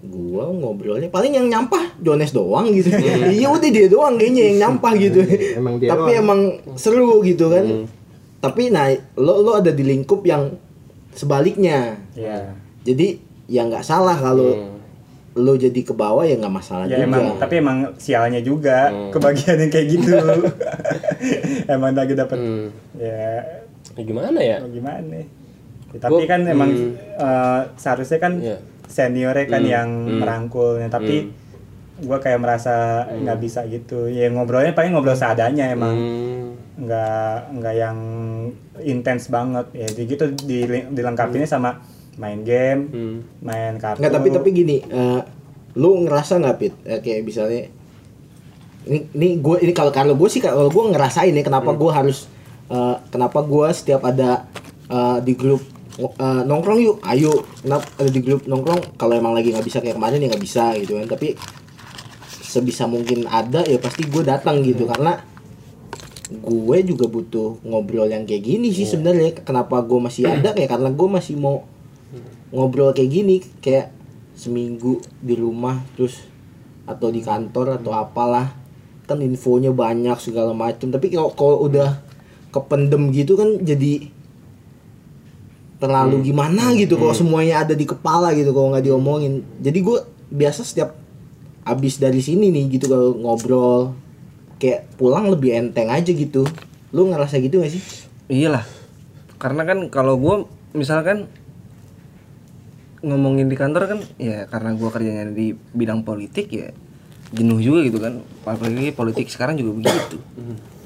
gua ngobrolnya paling yang nyampah Jones doang gitu. Iya udah dia doang kayaknya yang nyampah gitu. Emang dia tapi doang. emang seru gitu kan. Tapi nah lo lo ada di lingkup yang sebaliknya. Iya. jadi ya nggak salah kalau lo jadi ke bawah ya nggak masalah ya juga emang tapi emang sialnya juga kebagian yang kayak gitu emang lagi dapet Hmm. ya Ya gimana ya? gimana nih Ya, tapi Gua- kan emang hmm. eh, seharusnya kan Iya. seniornya kan Hmm. yang Hmm. merangkulnya tapi gua kayak merasa nggak bisa gitu ya ngobrolnya paling ngobrol seadanya emang Hmm. nggak nggak yang intens banget ya jadi gitu dil- dilengkapinnya sama main game Hmm. main kartu nggak tapi tapi gini eh, lu ngerasa nggak pit? Eh, kayak misalnya ini ini gue ini kalau kalau gue sih kalau gue ngerasain ya kenapa gue harus eh, kenapa gue setiap ada eh, di grup eh, nongkrong yuk ayo. Kenapa ada di grup nongkrong kalau emang lagi nggak bisa kayak kemarin ya nggak bisa gitu kan. Tapi sebisa mungkin ada ya pasti gue datang gitu. Karena gue juga butuh ngobrol yang kayak gini sih sebenarnya. Kenapa gue masih ada kayak karena gue masih mau ngobrol kayak gini kayak seminggu di rumah terus atau di kantor atau apalah. Kan infonya banyak segala macam tapi kalau kalau udah kependem gitu kan jadi terlalu gimana gitu kalau semuanya ada di kepala gitu kalau nggak diomongin. Jadi gue biasa setiap abis dari sini nih gitu kalau ngobrol kayak pulang lebih enteng aja gitu. Lu ngerasa gitu gak sih? Iyalah. Karena kan kalau gue misalkan ngomongin di kantor kan ya karena gua kerjanya di bidang politik ya jenuh juga gitu kan. Apalagi politik sekarang juga begitu.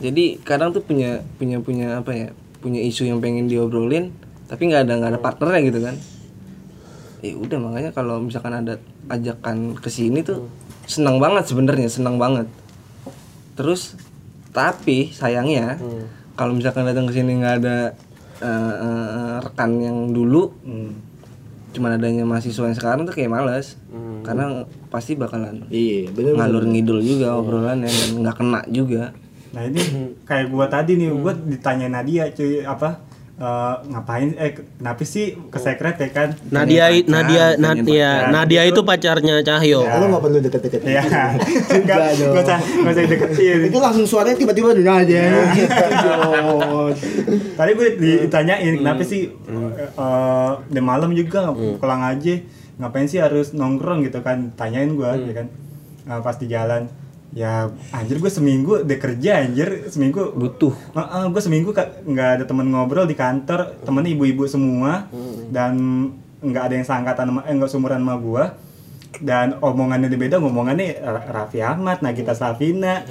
Jadi kadang tuh punya punya punya apa ya? Punya isu yang pengen diobrolin tapi nggak ada nggak ada partnernya gitu kan. Ya udah makanya kalau misalkan ada ajakan ke sini tuh senang banget sebenarnya, senang banget. Terus tapi sayangnya kalau misalkan datang ke sini nggak ada eh, eh, rekan yang dulu, Hmm. Cuman adanya mahasiswa yang sekarang tuh kayak males, karena pasti bakalan iya bener ngalur ngidul juga obrolannya dan nggak kena juga. Nah ini kayak gua tadi nih, gua ditanya Nadia cuy apa eh, ngapain eh kenapa sih ke sekret ya kan? Nadia pacar, Nadia pengen Nadia pacar. Nadia itu pacarnya Cahyo. lu nggak perlu deket-deket Ya, enggak dong. enggak usah enggak usah deketin. itu langsung suaranya tiba-tiba udah aja Jon. Tadi gue ditanyain kenapa sih eh di malam juga pulang aja ngapain sih harus nongkrong gitu kan? Tanyain gua ya kan. Eh, pas di jalan ya anjir gue seminggu udah kerja anjir. Seminggu Butuh. gue seminggu ka- nggak ada temen ngobrol di kantor temennya ibu-ibu semua. Dan nggak ada yang seangkatan sama eh nggak seumuran sama gue dan omongannya udah beda ngomongannya Ra- Raffi Ahmad, Nagita Slavina,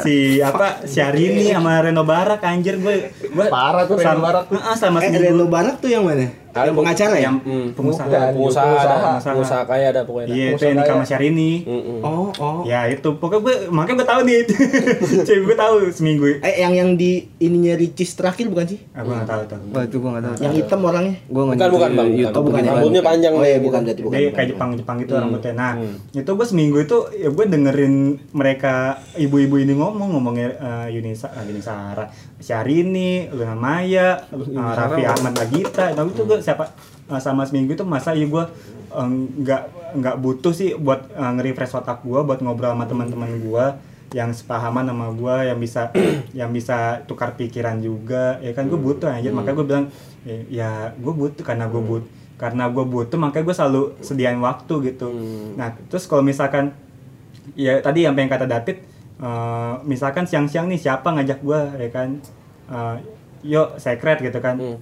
si apa Syahrini sama Reno Barak anjir. Gue gue Parah tuh Reno sama, Barak tuh. Heeh, sama eh Reno Barak tuh yang mana yang pengacara ya? yang pengusaha. Pengusaha, ada, pengusaha. pengusaha. Kaya ada pokoknya. iya itu yang nikah sama Syahrini Mm-mm. oh oh. Ya itu. Pokoknya gue makanya gue tahu nih cewek gue tahu seminggu. Eh yang yang di ininya Ricis terakhir bukan sih? Aku nggak tahu tuh Wah itu gua nggak tahu. yang hitam orangnya? Gua nggak Bukan bukan bang, YouTube bukan. ya? Rambutnya panjang oh iya gitu. bukan. berarti bukan. Dia kayak Jepang Jepang gitu rambutnya. Nah itu gue seminggu itu ya gue dengerin mereka ibu-ibu ini ngomong ngomongnya Yunisa uh, Yuni Sahara Syahrini Luna Maya uh, Raffi Ahmad Nagita nah itu gue siapa uh, sama seminggu itu masa ya gue uh, nggak nggak butuh sih buat uh, nge-refresh otak gue buat ngobrol sama teman-teman gue yang sepahaman sama gue yang bisa yang bisa tukar pikiran juga ya kan? Gue butuh anjir. Makanya gue bilang ya, ya gue butuh karena gue butuh karena gue butuh makanya gue selalu sediain waktu gitu. Nah terus kalau misalkan ya tadi yang pengen kata David eh, misalkan siang-siang nih siapa ngajak gue ya kan? Eh, yuk secret gitu kan? Hmm.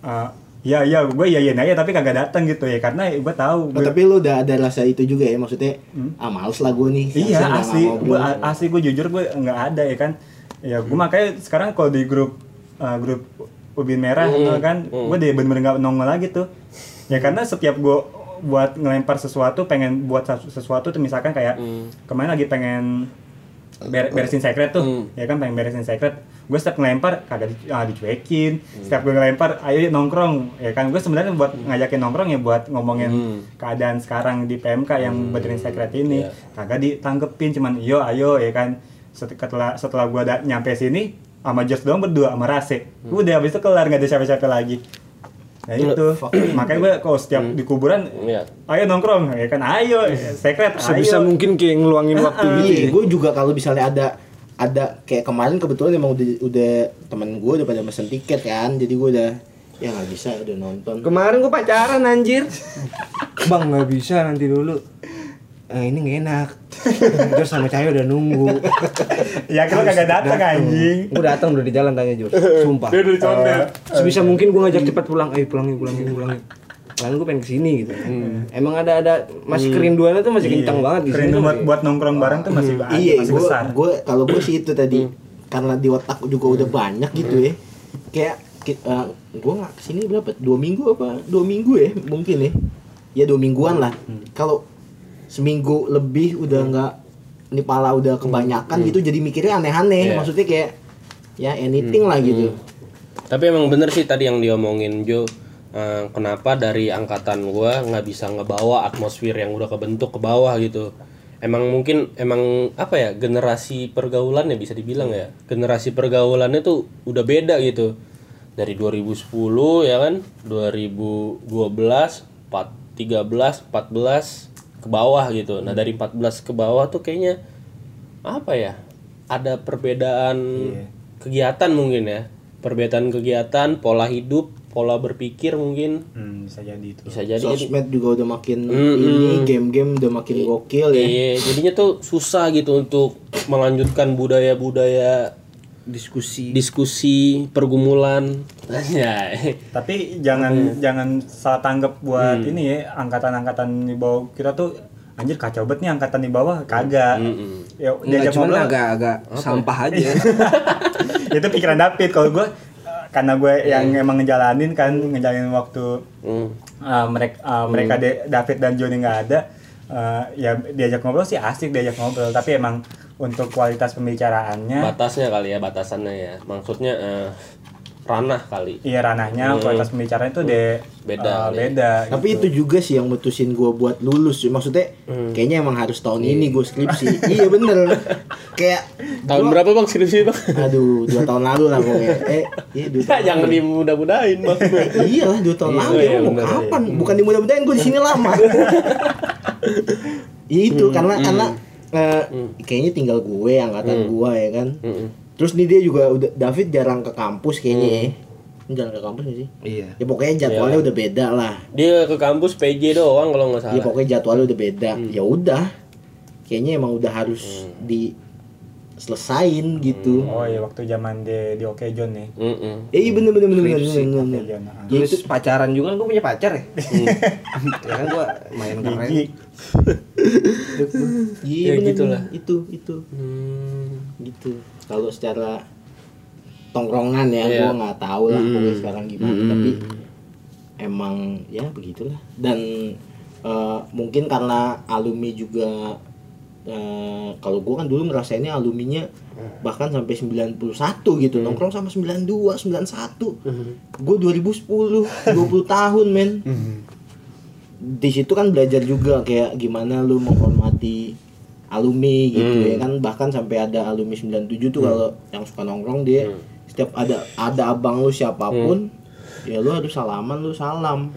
Eh, ya ya gue ya ya aja tapi kagak datang gitu ya karena gue tahu Oh, gue- tapi lu udah ada rasa itu juga ya maksudnya ah males lah gue nih Iya asli, gue asli gue jujur gue nggak ada ya kan. Ya gue makanya sekarang kalau di grup uh, grup ubin merah gitu kan, gue deh bener-bener nggak nongol lagi tuh. Ya karena setiap gue buat ngelempar sesuatu, pengen buat sesu- sesuatu tuh misalkan kayak kemarin lagi pengen ber- beresin secret tuh, ya kan pengen beresin secret. Gue setiap ngelempar kagak di, ah, dicuekin. Setiap gue ngelempar, ayo nongkrong. Ya kan gue sebenarnya buat ngajakin nongkrong ya buat ngomongin keadaan sekarang di PMK yang beresin secret ini. Iya. Kagak ditanggepin cuman iyo ayo ya kan. Set- Setelah setelah gue da- nyampe sini sama Jos doang berdua sama Rase. Udah habis itu kelar nggak ada siapa-siapa lagi. Nah itu, makanya gue kalau setiap di kuburan, Iya. ayo nongkrong, ya kan, ayo, secret, Sebisa ayo. mungkin kayak ngeluangin waktu gitu. Iya, ya. gue juga kalau misalnya ada ada kayak kemarin kebetulan emang udah udah temen gue udah pada mesen tiket kan, jadi gue udah Ya nggak bisa udah nonton. Kemarin gua pacaran anjir. Bang nggak bisa nanti dulu. Eh, ini gak enak. Terus sama cahaya udah nunggu. Ya lo kagak datang anjing. Gue datang udah di jalan tanya Jur. Sumpah. Dia udah dicondet. Sebisa mungkin gue ngajak cepat pulang. Ayo pulangin, pulangin, pulangin. Lalu gue pengen ke sini gitu. Emang ada ada masih kerinduannya tuh masih kencang banget di sini. Buat buat nongkrong bareng tuh masih iya, masih gue besar. gue kalau gue sih itu tadi karena di otak juga udah banyak gitu ya. Kayak ki- eh, gue nggak ke sini berapa? Dua minggu apa? Dua minggu ya mungkin ya. Ya dua mingguan lah. Kalau seminggu lebih udah nggak ini pala udah kebanyakan gitu jadi mikirnya aneh-aneh. Iya. Maksudnya kayak ya anything lah gitu. Tapi emang bener sih tadi yang diomongin Jo Eh, Kenapa dari angkatan gua nggak bisa ngebawa atmosfer yang udah kebentuk ke bawah gitu? Emang mungkin emang apa ya generasi pergaulannya bisa dibilang ya? Generasi pergaulannya tuh udah beda gitu. Dari 2010 ya kan? 2012 4, 13, 14 ke bawah gitu. Nah dari 14 ke bawah tuh kayaknya apa ya? Ada perbedaan kegiatan mungkin ya. Perbedaan kegiatan pola hidup pola berpikir mungkin. Hmm, bisa jadi itu. bisa jadi Sosmed juga udah makin Mm, ini game-game udah makin gokil ya. iya jadinya tuh susah gitu untuk melanjutkan budaya-budaya Diskusi. diskusi pergumulan. Ya. Tapi jangan jangan salah tanggap buat ini ya angkatan-angkatan di bawah. Kita tuh anjir kacau banget nih angkatan di bawah. Kagak. Ya Enggak diajak cuma ngobrol. agak-agak sampah aja. itu pikiran David. Kalau gue karena gue yang emang ngejalanin kan ngejalanin waktu Hmm. mereka mereka De- David dan Joni nggak ada uh, ya diajak ngobrol sih asik diajak ngobrol. Tapi emang untuk kualitas pembicaraannya batasnya kali ya batasannya ya. Maksudnya eh, ranah kali iya ranahnya kualitas pembicaraan itu de Beda uh, beda Tapi itu juga sih yang mutusin gue buat lulus. Maksudnya kayaknya emang harus tahun ini gue skripsi. iya bener. Kayak tahun gua- berapa bang skripsi bang Aduh, dua tahun lalu lah pokoknya. Eh, iya dua tahun. jangan dimudah-mudahin bang Iya lah, dua tahun Iya, lalu. iya, mau bener, kapan? Bukan di mudah-mudahan gue di sini lama. Iya itu karena karena eh, kayaknya tinggal gue angkatan gue ya kan. Terus nih dia juga udah David jarang ke kampus kayaknya ya. Jarang ke kampus gak sih? Iya. Ya pokoknya jadwalnya udah beda lah. dia ke kampus PJ doang kalau nggak salah Ya pokoknya jadwalnya udah beda. Ya udah. Kayaknya emang udah harus di selesain gitu. oh iya waktu zaman di di Oke John nih Mm-mm. Eh iya bener bener bener bener bener, ah. Ya Terus itu pacaran juga kan gue punya pacar ya. ya kan gue main keren. Gigi. iya Ya, gitulah. itu itu Hmm. gitu. Kalau secara tongkrongan ya Iya. gua nggak tahu lah pokoknya sekarang gimana tapi emang ya begitulah. Dan eh, mungkin karena alumni juga eh, kalau gua kan dulu ngerasainnya aluminya bahkan sampai 91 gitu nongkrong sama 92 91 gue 2010 20 tahun men. Di situ kan belajar juga kayak gimana lu menghormati alumni gitu ya kan. Bahkan sampai ada alumni 97 tuh kalau yang suka nongkrong dia setiap ada ada abang lu siapa pun ya lu harus salaman lu salam.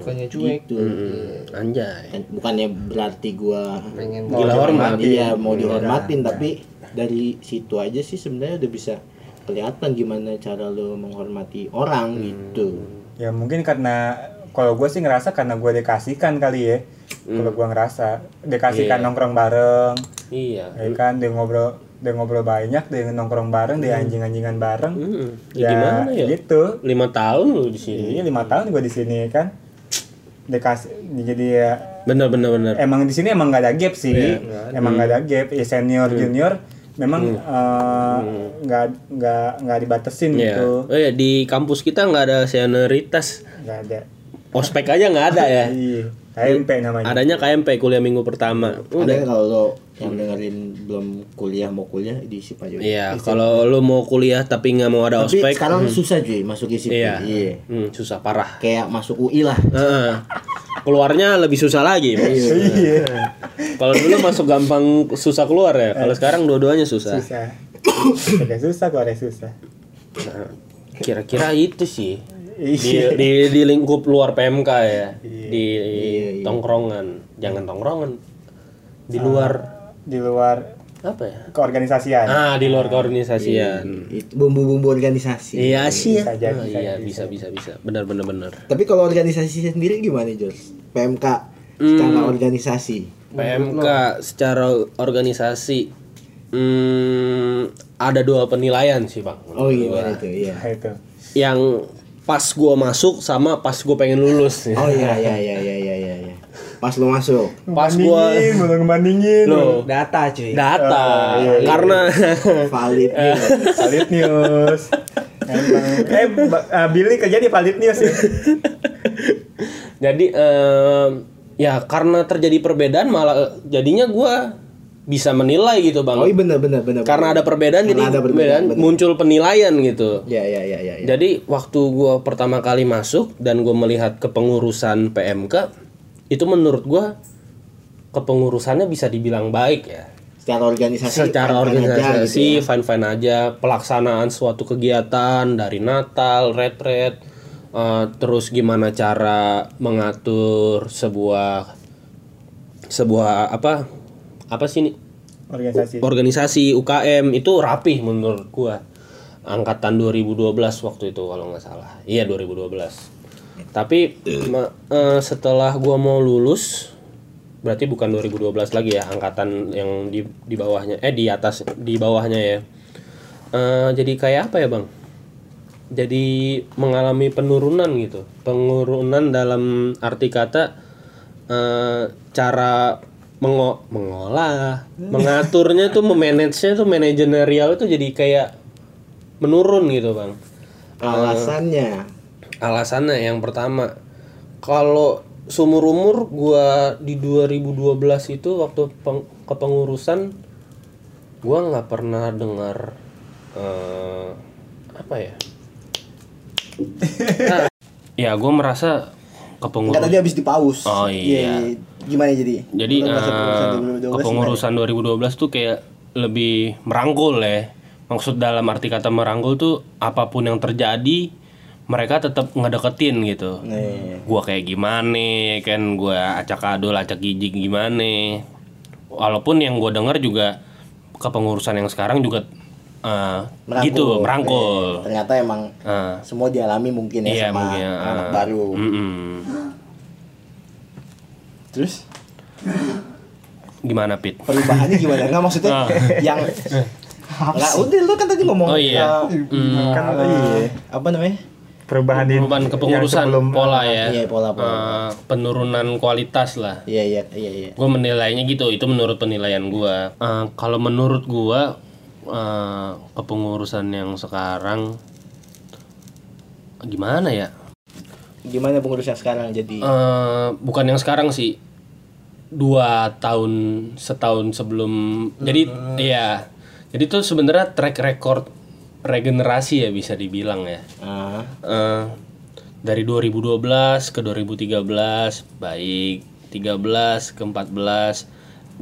Bukannya cuek. gitu. Hmm. anjay. Dan bukannya berarti gua Pengen Gila hormat. iya mau dihormatin tapi dari situ aja sih sebenarnya udah bisa kelihatan gimana cara lu menghormati orang gitu. Ya mungkin karena kalau gue sih ngerasa karena gue dikasihkan kali ya kalau gue ngerasa dikasihkan Iya. nongkrong bareng. Iya. Ya kan dia ngobrol dia ngobrol banyak dia nongkrong bareng dia anjing-anjingan bareng. Mm-mm. ya, ya, gimana ya? gitu. Lima tahun lu di sini. Iya lima tahun gue di sini kan. Dikasih jadi ya bener bener bener emang di sini emang nggak ada gap sih. Iya, emang nggak ada gap. Ya senior junior memang nggak nggak nggak dibatesin Iya. gitu. Oh ya di kampus kita nggak ada senioritas. nggak ada. Ospek aja nggak ada ya. Iya KMP namanya Adanya KMP kuliah minggu pertama. ada Udah. kalau lo yang dengerin belum kuliah mau kuliah diisi aja Iya, kalau lu mau kuliah tapi nggak mau ada tapi ospek, sekarang susah cuy masuk isi iya, iya Hmm, susah parah. kayak masuk UI lah Heeh. Keluarnya lebih susah lagi. Bos. iya Kalau dulu masuk gampang susah keluar ya. Kalau sekarang dua-duanya susah. susah Agak susah keluarnya susah Nah, Kira-kira itu sih. Di, Iya. di, di lingkup luar PMK ya, di Iya, tongkrongan, jangan tongkrongan, di luar. di luar apa ya? keorganisasian. Ah di luar keorganisasian. Itu bumbu-bumbu organisasi. iya sih ya. Bisa jadi, Oh, bisa iya bisa bisa bisa benar benar benar. Tapi kalau organisasi sendiri gimana, Jos? PMK secara organisasi. PMK secara organisasi hmm, ada dua penilaian sih bang. Oh gimana itu? Iya. Nah, itu. Yang pas gua masuk sama pas gua pengen lulus Oh iya iya iya iya iya iya. iya. Pas lu masuk. pas gua Bandingin, belum ngebandingin Loh. Data cuy. data karena Valid. iya. Valid News Emang. eh ah, Billy kerja di Valid News ya jadi em, ya karena terjadi perbedaan malah jadinya gua bisa menilai gitu bang Oh iya benar benar benar. karena ada perbedaan Karena jadi ada perbedaan, perbedaan, benar. muncul penilaian gitu Ya ya ya ya. ya. Jadi waktu gua pertama kali masuk dan gua melihat kepengurusan PMK itu menurut gua kepengurusannya bisa dibilang baik ya. Secara organisasi. Secara fine-fine aja organisasi gitu ya. fine fine aja, pelaksanaan suatu kegiatan dari Natal, retret, eh, terus gimana cara mengatur sebuah sebuah apa apa sih ini? Organisasi. Organisasi UKM itu rapih menurut gua. Angkatan 2012 waktu itu kalau nggak salah. Iya 2012 tapi eh, setelah gua mau lulus berarti bukan 2012 lagi ya angkatan yang di di bawahnya eh di atas di bawahnya ya. Eh, jadi kayak apa ya bang? Jadi mengalami penurunan gitu. Penurunan dalam arti kata eh, cara mengo mengolah mengaturnya tuh memanagenya tuh manajerial itu jadi kayak menurun gitu bang Alasannya. alasannya yang pertama kalau sumur umur gua di 2012 itu waktu peng- kepengurusan gua nggak pernah dengar eh, apa ya Nah, ya gua merasa kepengurusan tadi habis dipaus. Oh, iya. Gimana jadi? Jadi eh, kepengurusan 2012 kepengurusan 2012 tuh kayak lebih merangkul ya. Maksud dalam arti kata merangkul tuh apa pun yang terjadi mereka tetap ngedeketin gitu. Nih. Gua kayak gimana kan gua acak adul acak gigi gimana. Walaupun yang gua denger juga kepengurusan yang sekarang juga eh, gitu merangkul. Nih, ternyata emang Eh, semua dialami mungkin ya iya sama mungkin. anak eh, baru. mm-mm. Terus Gimana Pit? perubahannya gimana? Enggak maksudnya Ah. yang Enggak, udah lu kan tadi ngomong Oh, iya. eh, Hmm. kan eh, iya apa namanya? perubahan perubahan kepengurusan sebelum- pola ya Iya, pola, pola. Eh, penurunan kualitas lah Iya iya iya iya. gue menilainya gitu itu menurut penilaian gue Eh, kalau menurut gue eh, kepengurusan yang sekarang gimana ya Gimana pengurus yang sekarang jadi? Eh, bukan yang sekarang sih. Dua tahun setahun sebelum jadi iya. Jadi tuh sebenarnya track record regenerasi ya bisa dibilang ya. Ah, Eh, dari 2012 ke 2013 baik. 13 ke 14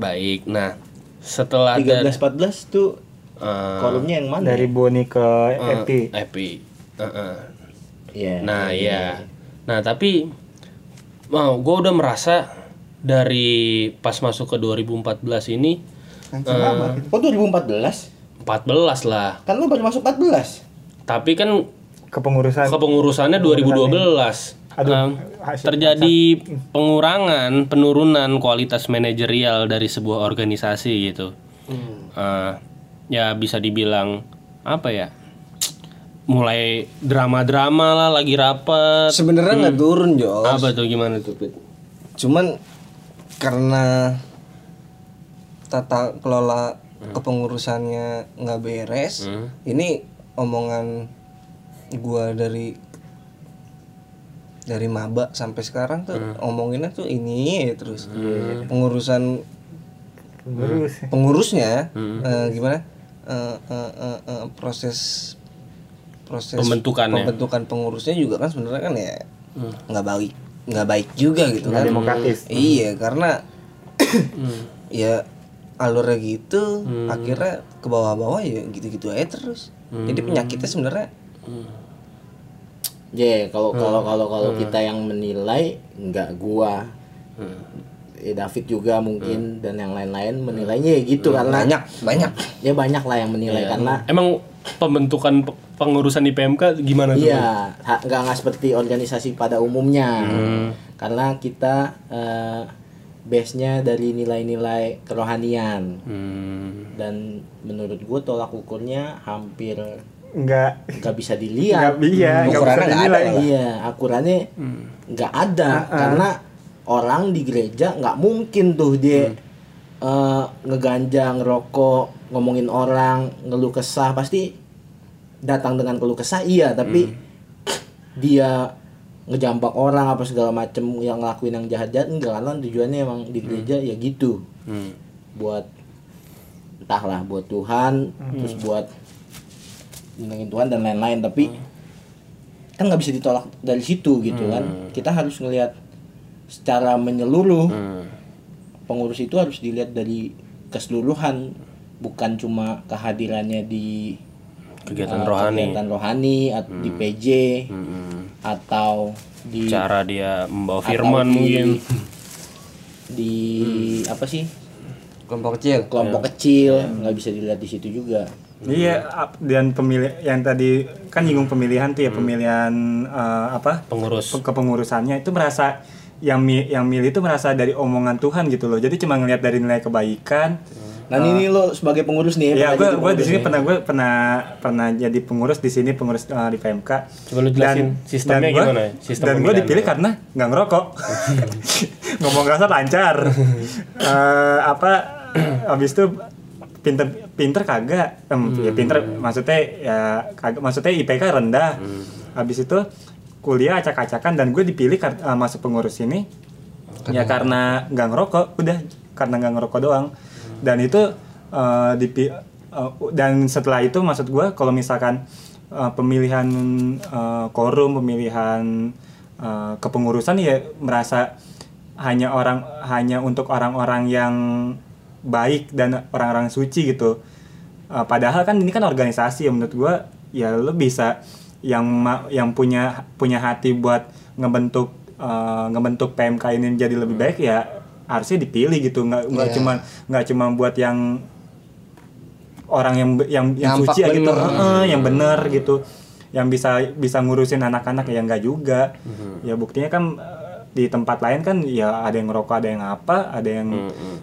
baik. Nah setelah 13 ada 14 tuh eh, kolomnya yang mana? dari Boni ke eh, Epi. Epi. Eh, eh. Iya. nah iya nah tapi mau gue udah merasa dari pas masuk ke 2014 ini Oh 2014? 14 lah. Kan lu baru masuk 14. tapi kan kepengurusan. kepengurusannya 2012 Aduh, hasil- terjadi pengurangan penurunan kualitas manajerial dari sebuah organisasi gitu. Eh, ya bisa dibilang apa ya mulai drama-drama lah lagi rapat. Sebenarnya nggak turun Jos. apa tuh gimana tuh Pit? Cuman karena tata kelola kepengurusannya nggak beres, ini omongan gua dari dari maba sampai sekarang tuh omonginnya tuh ini ya terus pengurusan pengurus. pengurusnya eh, gimana? Eh, eh, eh, eh, proses proses Pembentukannya. pembentukan pengurusnya juga kan sebenarnya kan ya nggak baik nggak baik juga gitu nggak kan. demokratis. Iya karena ya alurnya gitu akhirnya ke bawah-bawah ya gitu-gitu aja terus. Jadi penyakitnya sebenarnya Ya, kalau kalau kalau kalau kita yang menilai nggak gua. Ya David juga mungkin dan yang lain-lain menilainya ya gitu karena banyak banyak. Ya banyak lah yang menilai karena Emang pembentukan pe- pengurusan di PMK gimana tuh? Iya, ha- nggak nggak seperti organisasi pada umumnya. Karena kita eh, base-nya dari nilai-nilai kerohanian. Hmm. dan menurut gue tolak ukurnya hampir Enggak nggak bisa Enggak dilihat. iya, enggak Ukurannya bisa nggak ada. Iya, akurannya nggak ada. Karena orang di gereja nggak mungkin tuh dia eh, ngeganja, ngerokok, ngomongin orang, ngeluh kesah. Pasti datang dengan keluh kesah iya, tapi dia ngejambak orang apa segala macem yang ngelakuin yang jahat-jahat enggak karena tujuannya emang di gereja ya gitu. Hmm. buat entahlah buat Tuhan terus buat nyenengin Tuhan dan lain-lain tapi kan nggak bisa ditolak dari situ gitu kan. Kita harus ngelihat secara menyeluruh. Hmm. pengurus itu harus dilihat dari keseluruhan bukan cuma kehadirannya di Kegiatan uh, rohani. kegiatan rohani at- di PJ Hmm. atau di Cara dia membawa atau firman di- mungkin. di apa sih kelompok kecil kelompok kecil nggak bisa dilihat di situ juga Iya, dan pemilih yang tadi kan nyinggung pemilihan tuh ya pemilihan eh, apa Pengurus. pe- kepengurusannya itu merasa yang mi- yang milih itu merasa dari omongan Tuhan gitu loh. Jadi cuma ngelihat dari nilai kebaikan. Nah ini lo sebagai pengurus nih Ya, pernah gue gue di sini pernah gue pernah pernah jadi pengurus di sini pengurus eh, di PMK. Coba lu jelasin sistemnya gua- gimana ya? Sistem dan gue dipilih lu. karena nggak ngerokok. Ngomong kasar lancar. Eh, apa habis itu pinter pinter kagak Em, ya pinter maksudnya ya kagak maksudnya IPK rendah habis itu kuliah acak-acakan dan gue dipilih eh, masuk pengurus ini ya karena nggak ngerokok udah karena nggak ngerokok doang dan itu eh, dipi- eh, dan setelah itu maksud gue kalau misalkan eh, pemilihan eh, korum pemilihan eh, kepengurusan ya merasa hanya orang hanya untuk orang-orang yang baik dan orang-orang suci gitu. Uh, padahal kan ini kan organisasi ya menurut gua ya lo bisa yang yang punya punya hati buat ngebentuk uh, ngebentuk PMK ini jadi lebih baik ya harusnya dipilih gitu. Nggak nggak Iya. cuma nggak cuma buat yang orang yang yang yang Nampak suci gitu. bener. Heeh, yang bener gitu. Yang bisa bisa ngurusin anak-anak ya enggak juga. Ya buktinya kan uh, di tempat lain kan ya ada yang ngerokok ada yang apa ada yang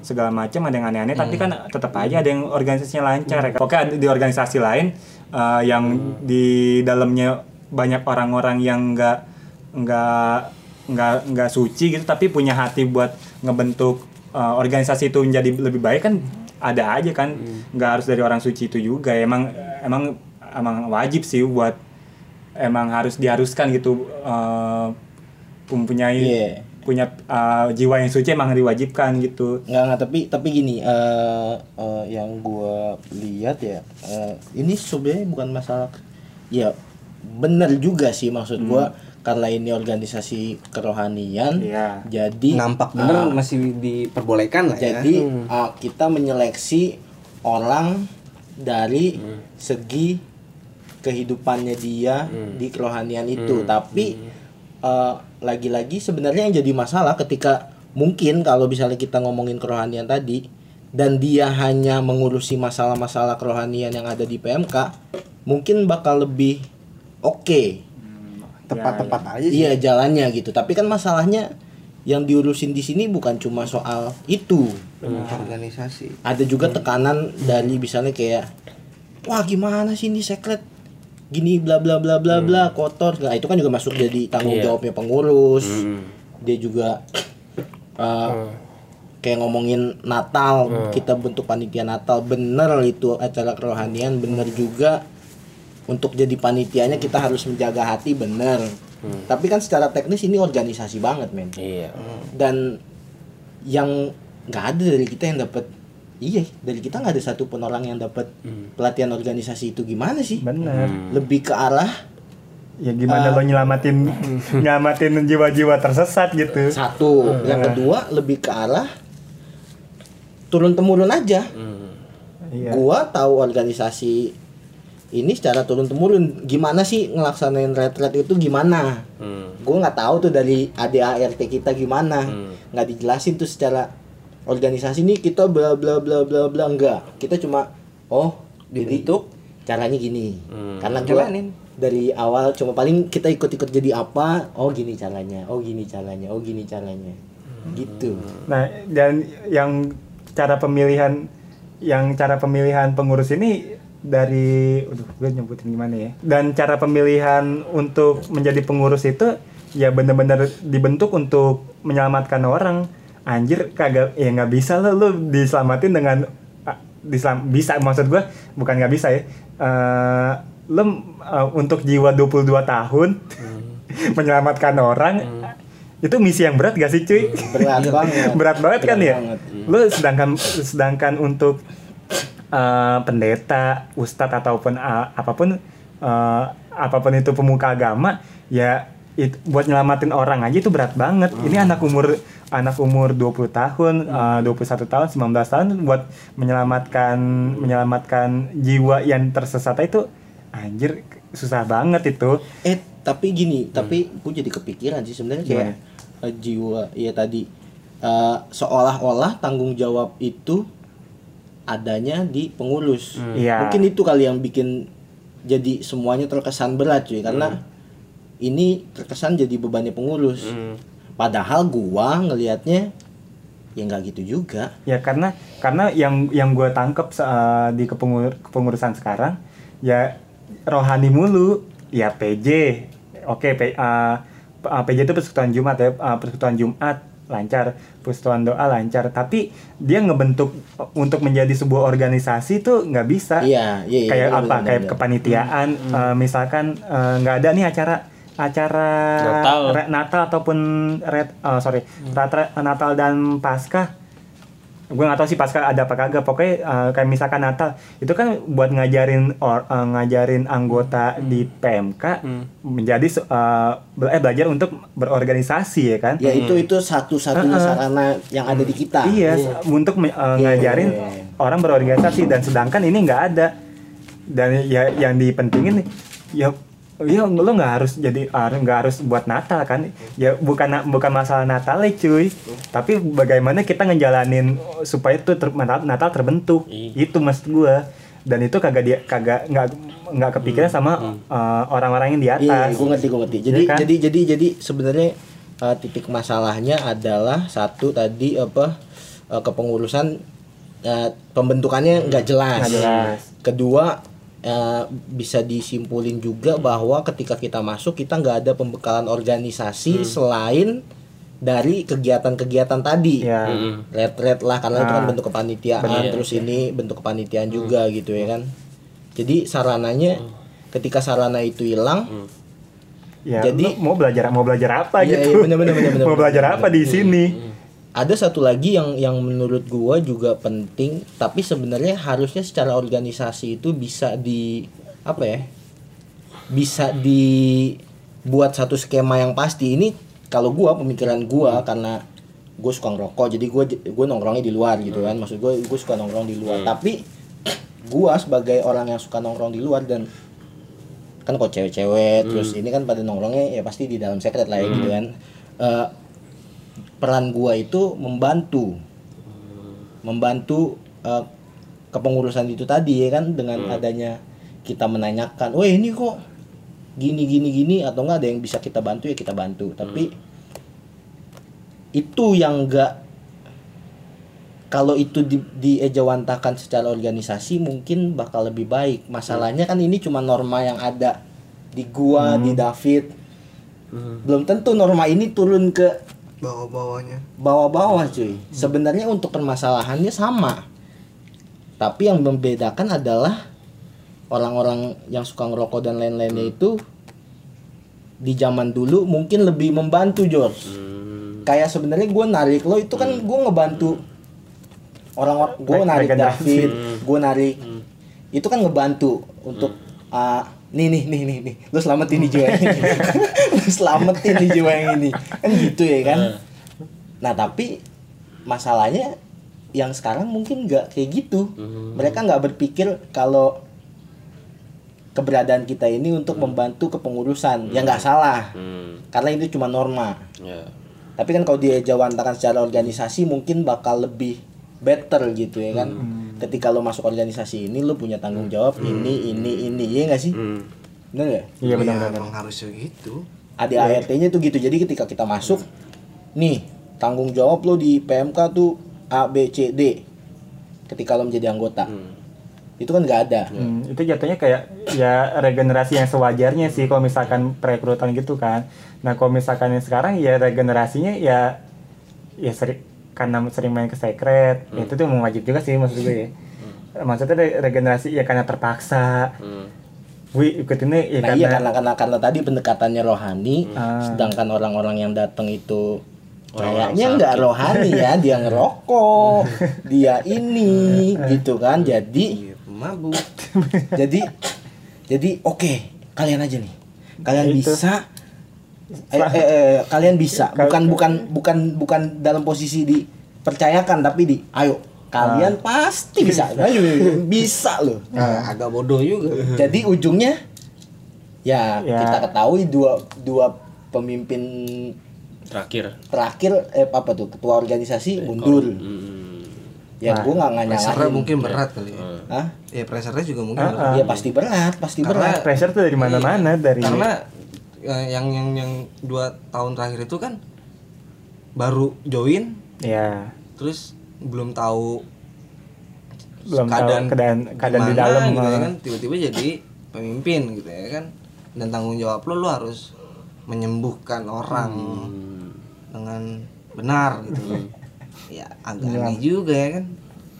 segala macam ada yang aneh-aneh. Tapi kan tetap aja ada yang organisasinya lancar ya. Oke ada di organisasi lain uh, yang di dalamnya banyak orang-orang yang enggak enggak enggak enggak suci gitu tapi punya hati buat ngebentuk uh, organisasi itu menjadi lebih baik kan ada aja kan. Nggak harus dari orang suci itu juga. Emang emang emang wajib sih buat emang harus diharuskan gitu uh, mempunyai Iya. punya uh, jiwa yang suci emang diwajibkan gitu. Nggak nggak tapi tapi gini eh eh, yang gua lihat ya eh, ini sebenarnya bukan masalah ya bener juga sih maksud gua karena ini organisasi kerohanian Iya. jadi nampak bener ah, masih diperbolehkan lah ya. jadi ah, kita menyeleksi orang dari segi kehidupannya dia di kerohanian itu. Tapi eh, lagi-lagi sebenarnya yang jadi masalah ketika mungkin kalau misalnya kita ngomongin kerohanian tadi dan dia hanya mengurusi masalah-masalah kerohanian yang ada di PMK mungkin bakal lebih oke Tepat-tepat aja sih. iya jalannya gitu. Tapi kan masalahnya yang diurusin di sini bukan cuma soal itu. Organisasi. Ada juga tekanan dari misalnya kayak wah gimana sih ini secret gini bla bla bla bla bla kotor. Nah itu kan juga masuk jadi tanggung Iya. jawabnya pengurus. Hmm. dia juga uh, kayak ngomongin Natal. Kita bentuk panitia Natal. Bener itu acara kerohanian bener juga untuk jadi panitianya kita harus menjaga hati bener. Tapi kan secara teknis ini organisasi banget men. Iya. dan yang nggak ada dari kita yang dapat iya dari kita nggak ada satupun orang yang dapat pelatihan organisasi itu. Gimana sih? Bener. Lebih ke arah ya gimana lo nyelamatin nyelamatin jiwa-jiwa tersesat gitu. Satu. Yang kedua lebih ke arah turun temurun aja. Hmm. iya. Gua tahu organisasi ini secara turun temurun gimana sih ngelaksanain retret itu gimana? Hmm. gue nggak tahu tuh dari ADART kita gimana. Hmm. nggak dijelasin tuh secara organisasi nih kita bla bla bla bla bla enggak kita cuma oh dibentuk. Caranya gini. Hmm. karena gue dari awal cuma paling kita ikut-ikut jadi apa oh gini caranya oh gini caranya oh gini caranya. Gitu. Nah, dan yang cara pemilihan yang cara pemilihan pengurus ini dari aduh gue nyebutin gimana ya. Dan cara pemilihan untuk menjadi pengurus itu ya bener-bener dibentuk untuk menyelamatkan orang. Anjir kagak ya nggak bisa lo lu diselamatin dengan diselam, bisa maksud gue bukan nggak bisa ya. Eh lo eh, untuk jiwa 22 tahun menyelamatkan orang itu misi yang berat gak sih cuy? berat banget berat banget kan Berat ya banget. lu sedangkan sedangkan untuk eh, pendeta ustadz ataupun eh, apa pun eh, apa pun itu pemuka agama ya it- buat nyelamatin orang aja itu berat banget. Ini anak umur anak umur 20 tahun eh, 21 tahun 19 tahun buat menyelamatkan menyelamatkan jiwa yang tersesat itu anjir susah banget itu. Eh tapi gini, tapi gue jadi kepikiran sih sebenarnya kayak jiwa ya tadi eh, seolah-olah tanggung jawab itu adanya di pengurus. Iya. Mungkin itu kali yang bikin jadi semuanya terkesan berat cuy karena ini terkesan jadi bebannya pengurus. Hmm. Padahal gua ngelihatnya ya nggak gitu juga. Ya karena karena yang yang gue tangkep eh, di kepengur, kepengurusan sekarang ya rohani mulu ya PJ oke P- eh, P- eh, PJ itu persekutuan Jumat ya eh, persekutuan Jumat lancar persekutuan doa lancar. Tapi dia ngebentuk untuk menjadi sebuah organisasi tuh nggak bisa. Iya, iya, iya, kayak iya, apa? kayak kepanitiaan. Eh, misalkan eh, nggak ada nih acara acara Natal. re- Natal ataupun red eh, sorry Natra- Natal dan Paskah gue nggak tahu sih Paskah ada apa kagak pokoknya eh, kayak misalkan Natal itu kan buat ngajarin or, eh, ngajarin anggota di PMK menjadi se- eh, bela- eh, belajar untuk berorganisasi ya kan Ya itu itu satu-satunya Heeh. sarana yang ada di kita. Iya, untuk me- uh, ngajarin Iya. orang berorganisasi dan sedangkan ini nggak ada. Dan ya yang dipentingin ya ya lo nggak harus jadi ah, nggak harus buat Natal kan ya bukan bukan masalah Natal ya cuy tapi bagaimana kita ngejalanin supaya itu ter- Natal, Natal terbentuk Iya. itu maksud gua dan itu kagak dia kagak nggak nggak kepikiran sama uh, orang-orang yang di Iya, atas gue ngerti, gue ngerti. Jadi, Iya kan? jadi, jadi, jadi sebenarnya uh, titik masalahnya adalah satu tadi apa uh, kepengurusan uh, pembentukannya nggak jelas. Nggak jelas. Kedua uh, bisa disimpulin juga bahwa ketika kita masuk kita nggak ada pembekalan organisasi selain dari kegiatan-kegiatan tadi. ya. Red-red lah karena itu kan Ah. bentuk kepanitiaan. Benar. terus ini bentuk kepanitiaan juga gitu ya kan. Jadi sarananya ketika sarana itu hilang ya Jadi- mau belajar mau belajar apa Iya, gitu iya, bener, bener, bener, bener, mau bener, belajar bener, apa di sini ada satu lagi yang yang menurut gua juga penting tapi sebenarnya harusnya secara organisasi itu bisa di apa ya bisa dibuat satu skema yang pasti. Ini kalau gua pemikiran gua karena gue suka ngerokok jadi gue gue nongkrongnya di luar gitu kan. Maksud gue gue suka nongkrong di luar. Tapi gua sebagai orang yang suka nongkrong di luar dan kan kok cewek-cewek terus ini kan pada nongkrongnya ya pasti di dalam secret lah ya gitu kan. Eh, peran gua itu membantu. Membantu eh, kepengurusan itu tadi ya kan? Dengan adanya kita menanyakan, "Weh, ini kok gini gini gini? Atau enggak ada yang bisa kita bantu ya kita bantu." Tapi itu yang enggak kalau itu di, diejawantakan secara organisasi mungkin bakal lebih baik. Masalahnya kan ini cuma norma yang ada di gua, di David. Belum tentu norma ini turun ke Bawah-bawahnya. bawah-bawah cuy. Sebenarnya untuk permasalahannya sama. Tapi yang membedakan adalah orang-orang yang suka ngerokok dan lain-lainnya itu di zaman dulu mungkin lebih membantu George. Kayak sebenarnya gue narik lo itu kan gue ngebantu orang gue narik. David, gue narik itu kan ngebantu untuk ah, nih nih nih nih nih. Lo selamatin nih jiwa ini. Lo selamatin nih jiwa yang ini. Kan gitu ya kan? Nah tapi masalahnya yang sekarang mungkin nggak kayak gitu. Mereka nggak berpikir kalau keberadaan kita ini untuk membantu kepengurusan. Ya nggak salah. Hmm. karena itu cuma norma. Ya. tapi kan kalau dijawantakan secara organisasi mungkin bakal lebih better gitu ya kan ketika lo masuk organisasi ini lo punya tanggung jawab ini ini ini. Ya nggak sih? Hmm. bener nggak? Iya Ya, benar-benar. emang harusnya gitu. ADART-nya tuh gitu. Jadi ketika kita masuk nih tanggung jawab lo di PMK tuh A B C D. Ketika lo menjadi anggota. Itu kan nggak ada. Hmm, itu jatuhnya kayak ya regenerasi yang sewajarnya sih kalau misalkan perekrutan gitu kan. Nah kalau misalkan yang sekarang ya regenerasinya ya ya sering karena sering main ke secret, ya itu tuh emang wajib juga sih maksud gue ya. Maksudnya re- regenerasi ya karena terpaksa. Hmm. Wih ikut ini ya nah karena, iya karena karena karena tadi pendekatannya rohani Ah. sedangkan orang-orang yang datang itu kayaknya nggak rohani ya dia ngerokok dia ini gitu kan jadi Iya, mabuk jadi jadi oke kalian aja nih kalian Itu. bisa eh, eh, eh, kalian bisa. Bukan bukan bukan bukan dalam posisi dipercayakan tapi di ayo. Kalian pasti bisa. Ayo. Bisa loh. Nah, agak bodoh juga. Jadi ujungnya ya, Ya. kita ketahui dua dua pemimpin Terakhir. terakhir eh apa tuh ketua organisasi mundur. Hmm. ya Nah, gua nggak pressure nyalahin. mungkin berat kali ya. Hah? ya pressure juga mungkin Ah, berat. ah. ya pasti berat pasti Karena- berat. Pressure tuh dari mana-mana dari karena eh, yang yang yang dua tahun terakhir itu kan baru join. Ya terus belum tahu belum tahu keadaan keadaan di gimana dalam gitu ya eh. kan. Tiba-tiba jadi pemimpin gitu ya kan. Dan tanggung jawab lo lo harus menyembuhkan orang Hmm. dengan benar gitu. Ya agak Iya. aneh juga ya kan.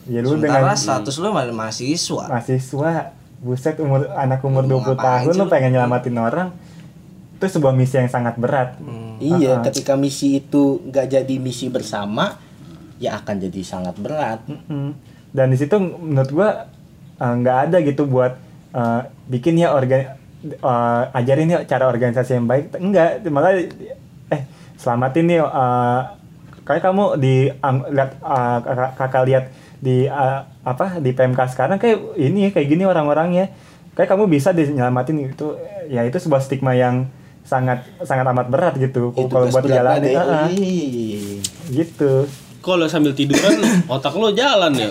Ya lu sementara dengan status lo masih mahasiswa. Mahasiswa buset umur anak umur Lu 20 ngapain tahun lu? pengen nyelamatin orang itu sebuah misi yang sangat berat Hmm. Iya, Ah, ah. ketika misi itu nggak jadi misi bersama, ya akan jadi sangat berat. Mm-mm. dan di situ menurut gua eh, nggak ada gitu buat eh, bikin ya organ eh, ajarin ya cara organisasi yang baik enggak malah eh selamatin nih eh, kayak kamu di ang- lihat eh, kakak, kakak lihat di eh, apa di PMK sekarang kayak ini kayak gini orang-orangnya kayak kamu bisa dinyelamatin itu ya itu sebuah stigma yang sangat sangat amat berat gitu Itu kalau buat berat jalan. banget ya. gitu. Kalau sambil tiduran otak lo jalan ya.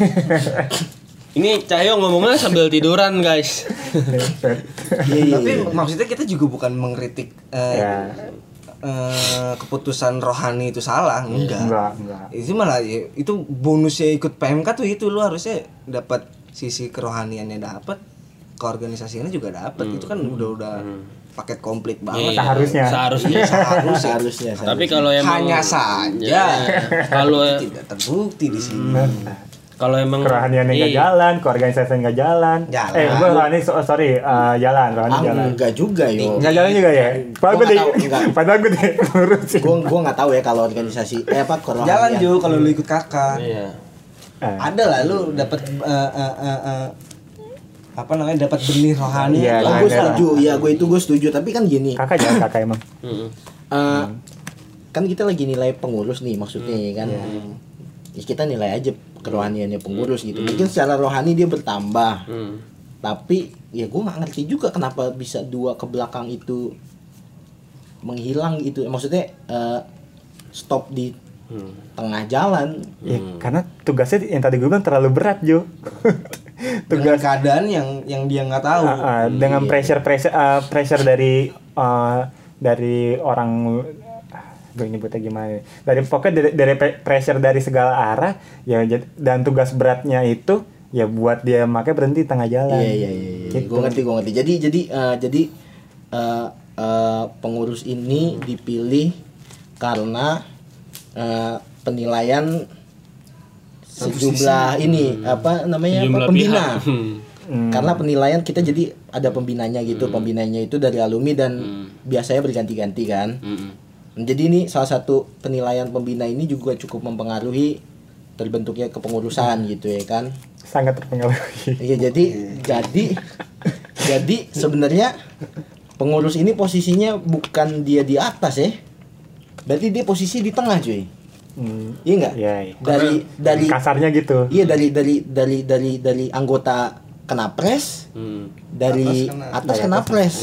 Ini Cahyo ngomongnya sambil tiduran guys. Iya, iya, tapi iya. maksudnya kita juga bukan mengkritik eh, ya eh, keputusan rohani itu salah enggak. enggak enggak. Itu malah ya, itu bonusnya ikut PMK tuh itu lu harusnya dapat sisi kerohaniannya dapat keorganisasiannya juga dapat itu kan udah udah paket komplit banget Iya, Seharusnya. Seharusnya. seharusnya Seharusnya, Tapi kalau emang hanya saja Ya, kalau tidak terbukti di sini kalau emang kerohanian yang nggak Iya. jalan, keorganisasian nggak jalan. Jalan. Eh, gua rohani so- sorry, eh, jalan, rohani Ah, jalan. enggak juga yo. Nggak jalan juga ya? Padahal gue nggak padahal gue ngurusin. Gua gua nggak tahu ya kalau organisasi eh apa kerohanian. jalan Jo kalau lu ikut kakak Iya. Eh, ada lah lu dapat eh, eh, eh, eh, apa namanya dapat benih rohani Iya, Oh, iya. gue setuju, ya gue itu gue setuju. Tapi kan gini, kakak jalan kakak emang. Eh, kan kita lagi nilai pengurus nih maksudnya ya kan. Ya, kita nilai aja kerohaniannya pengurus gitu. Mungkin secara rohani dia bertambah. Hmm. Tapi ya gue nggak ngerti juga kenapa bisa dua ke belakang itu menghilang gitu. Maksudnya eh, stop di Hmm. tengah jalan. Ya, karena tugasnya yang tadi gue bilang terlalu berat Jo. dengan keadaan yang yang dia nggak tahu Ah, ah, dengan pressure pressure ah, pressure dari ah, dari orang gue nyebutnya gimana dari pokoknya dari, dari pressure dari segala arah ya dan tugas beratnya itu ya buat dia makanya berhenti tengah jalan Iya iya iya. iya. Gitu. Gue ngerti gue ngerti. Jadi jadi eh, jadi eh, eh, pengurus ini dipilih karena eh, penilaian sejumlah ini apa namanya apa pembina. Hmm. Hmm. Karena penilaian kita jadi ada pembinanya gitu. Pembinanya itu dari alumni dan biasanya berganti-ganti kan. Mm-mm. Jadi ini salah satu penilaian pembina ini juga cukup mempengaruhi terbentuknya kepengurusan gitu ya kan. sangat terpengaruhi Iya jadi jadi jadi sebenarnya pengurus ini posisinya bukan dia di atas ya. Berarti dia posisi di tengah cuy. Hmm. Iya enggak? Iya, iya. Dari dari kasarnya gitu iya dari dari dari dari dari anggota kena pres Hmm. dari Atas kena- atas kena pres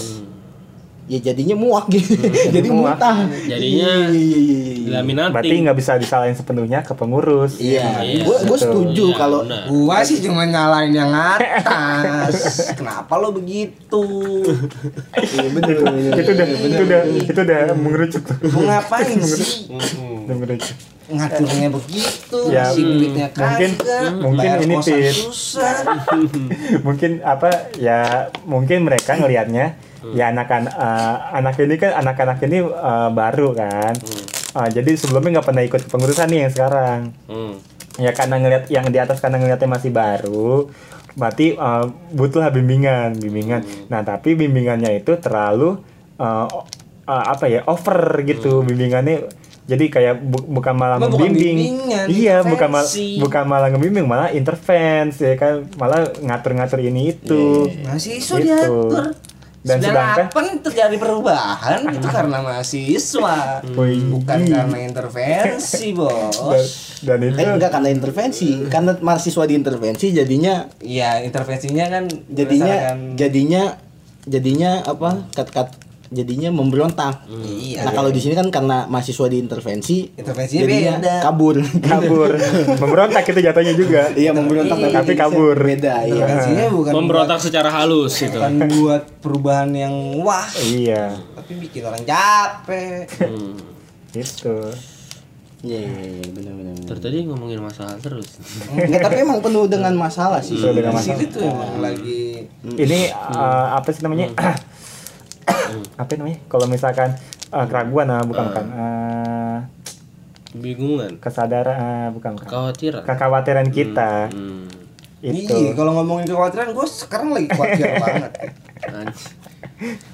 ya jadinya muak gitu jadi Muak. muntah Jadinya Iya, iya, iya, iya. Berarti nggak bisa disalahin sepenuhnya ke pengurus. iya Iya, gue gue setuju Iya, kalau. Gua sih cuma nyalain yang atas. Kenapa lo begitu? iya bener itu udah itu udah itu udah mengerucut. Mau ngapain sih? Udah mengerucut. Ngaturnya begitu, Ya, si duitnya mungkin- mungkin bayar ini, susah. mungkin apa ya mungkin mereka ngelihatnya ya anak-anak eh, anak ini kan anak-anak ini eh, baru kan. Eh, jadi sebelumnya nggak pernah ikut kepengurusan nih yang sekarang. Hmm. ya karena ngelihat yang di atas karena ngelihatnya masih baru berarti eh, butuh bimbingan bimbingan. Nah tapi bimbingannya itu terlalu eh, o- eh, apa ya over gitu bimbingannya. Jadi kayak bu- bukan malah Emang bukan membimbing. bimbingan, iya bukan malah intervensi. bukan malah ngebimbing malah intervensi ya kan? Malah ngatur-ngatur ini itu. Mahasiswa Gitu. diatur. Dan sedangkan- 98 terjadi perubahan itu karena mahasiswa, Wih. bukan karena intervensi, dan, bos. dan itu Eh, enggak karena intervensi karena mahasiswa diintervensi jadinya Iya, intervensinya kan jadinya jadinya jadinya apa kat kat jadinya memberontak Iya. nah kalau di sini kan karena mahasiswa diintervensi Intervensinya jadinya beda. kabur kabur memberontak itu jatuhnya juga iya memberontak Iya. Tapi kabur. beda iya intervensinya bukan Memberontak secara halus gitu. buat, bukan buat perubahan yang wah, iya tapi bikin orang capek. Hmm. itu iya iya iya benar benar benar. Terus tadi ngomongin masalah terus. Enggak, tapi emang penuh dengan masalah sih Penuh dengan Di sini masalah. tuh emang lagi ini eh, apa sih namanya apa namanya? Kalau misalkan eh, keraguan ah bukan bukan Eh, Bingungan. kesadaran ah, bukan Kekhawatiran. kekhawatiran kita. Hmm. itu. Iya, kalau ngomongin kekhawatiran gue sekarang lagi khawatir banget.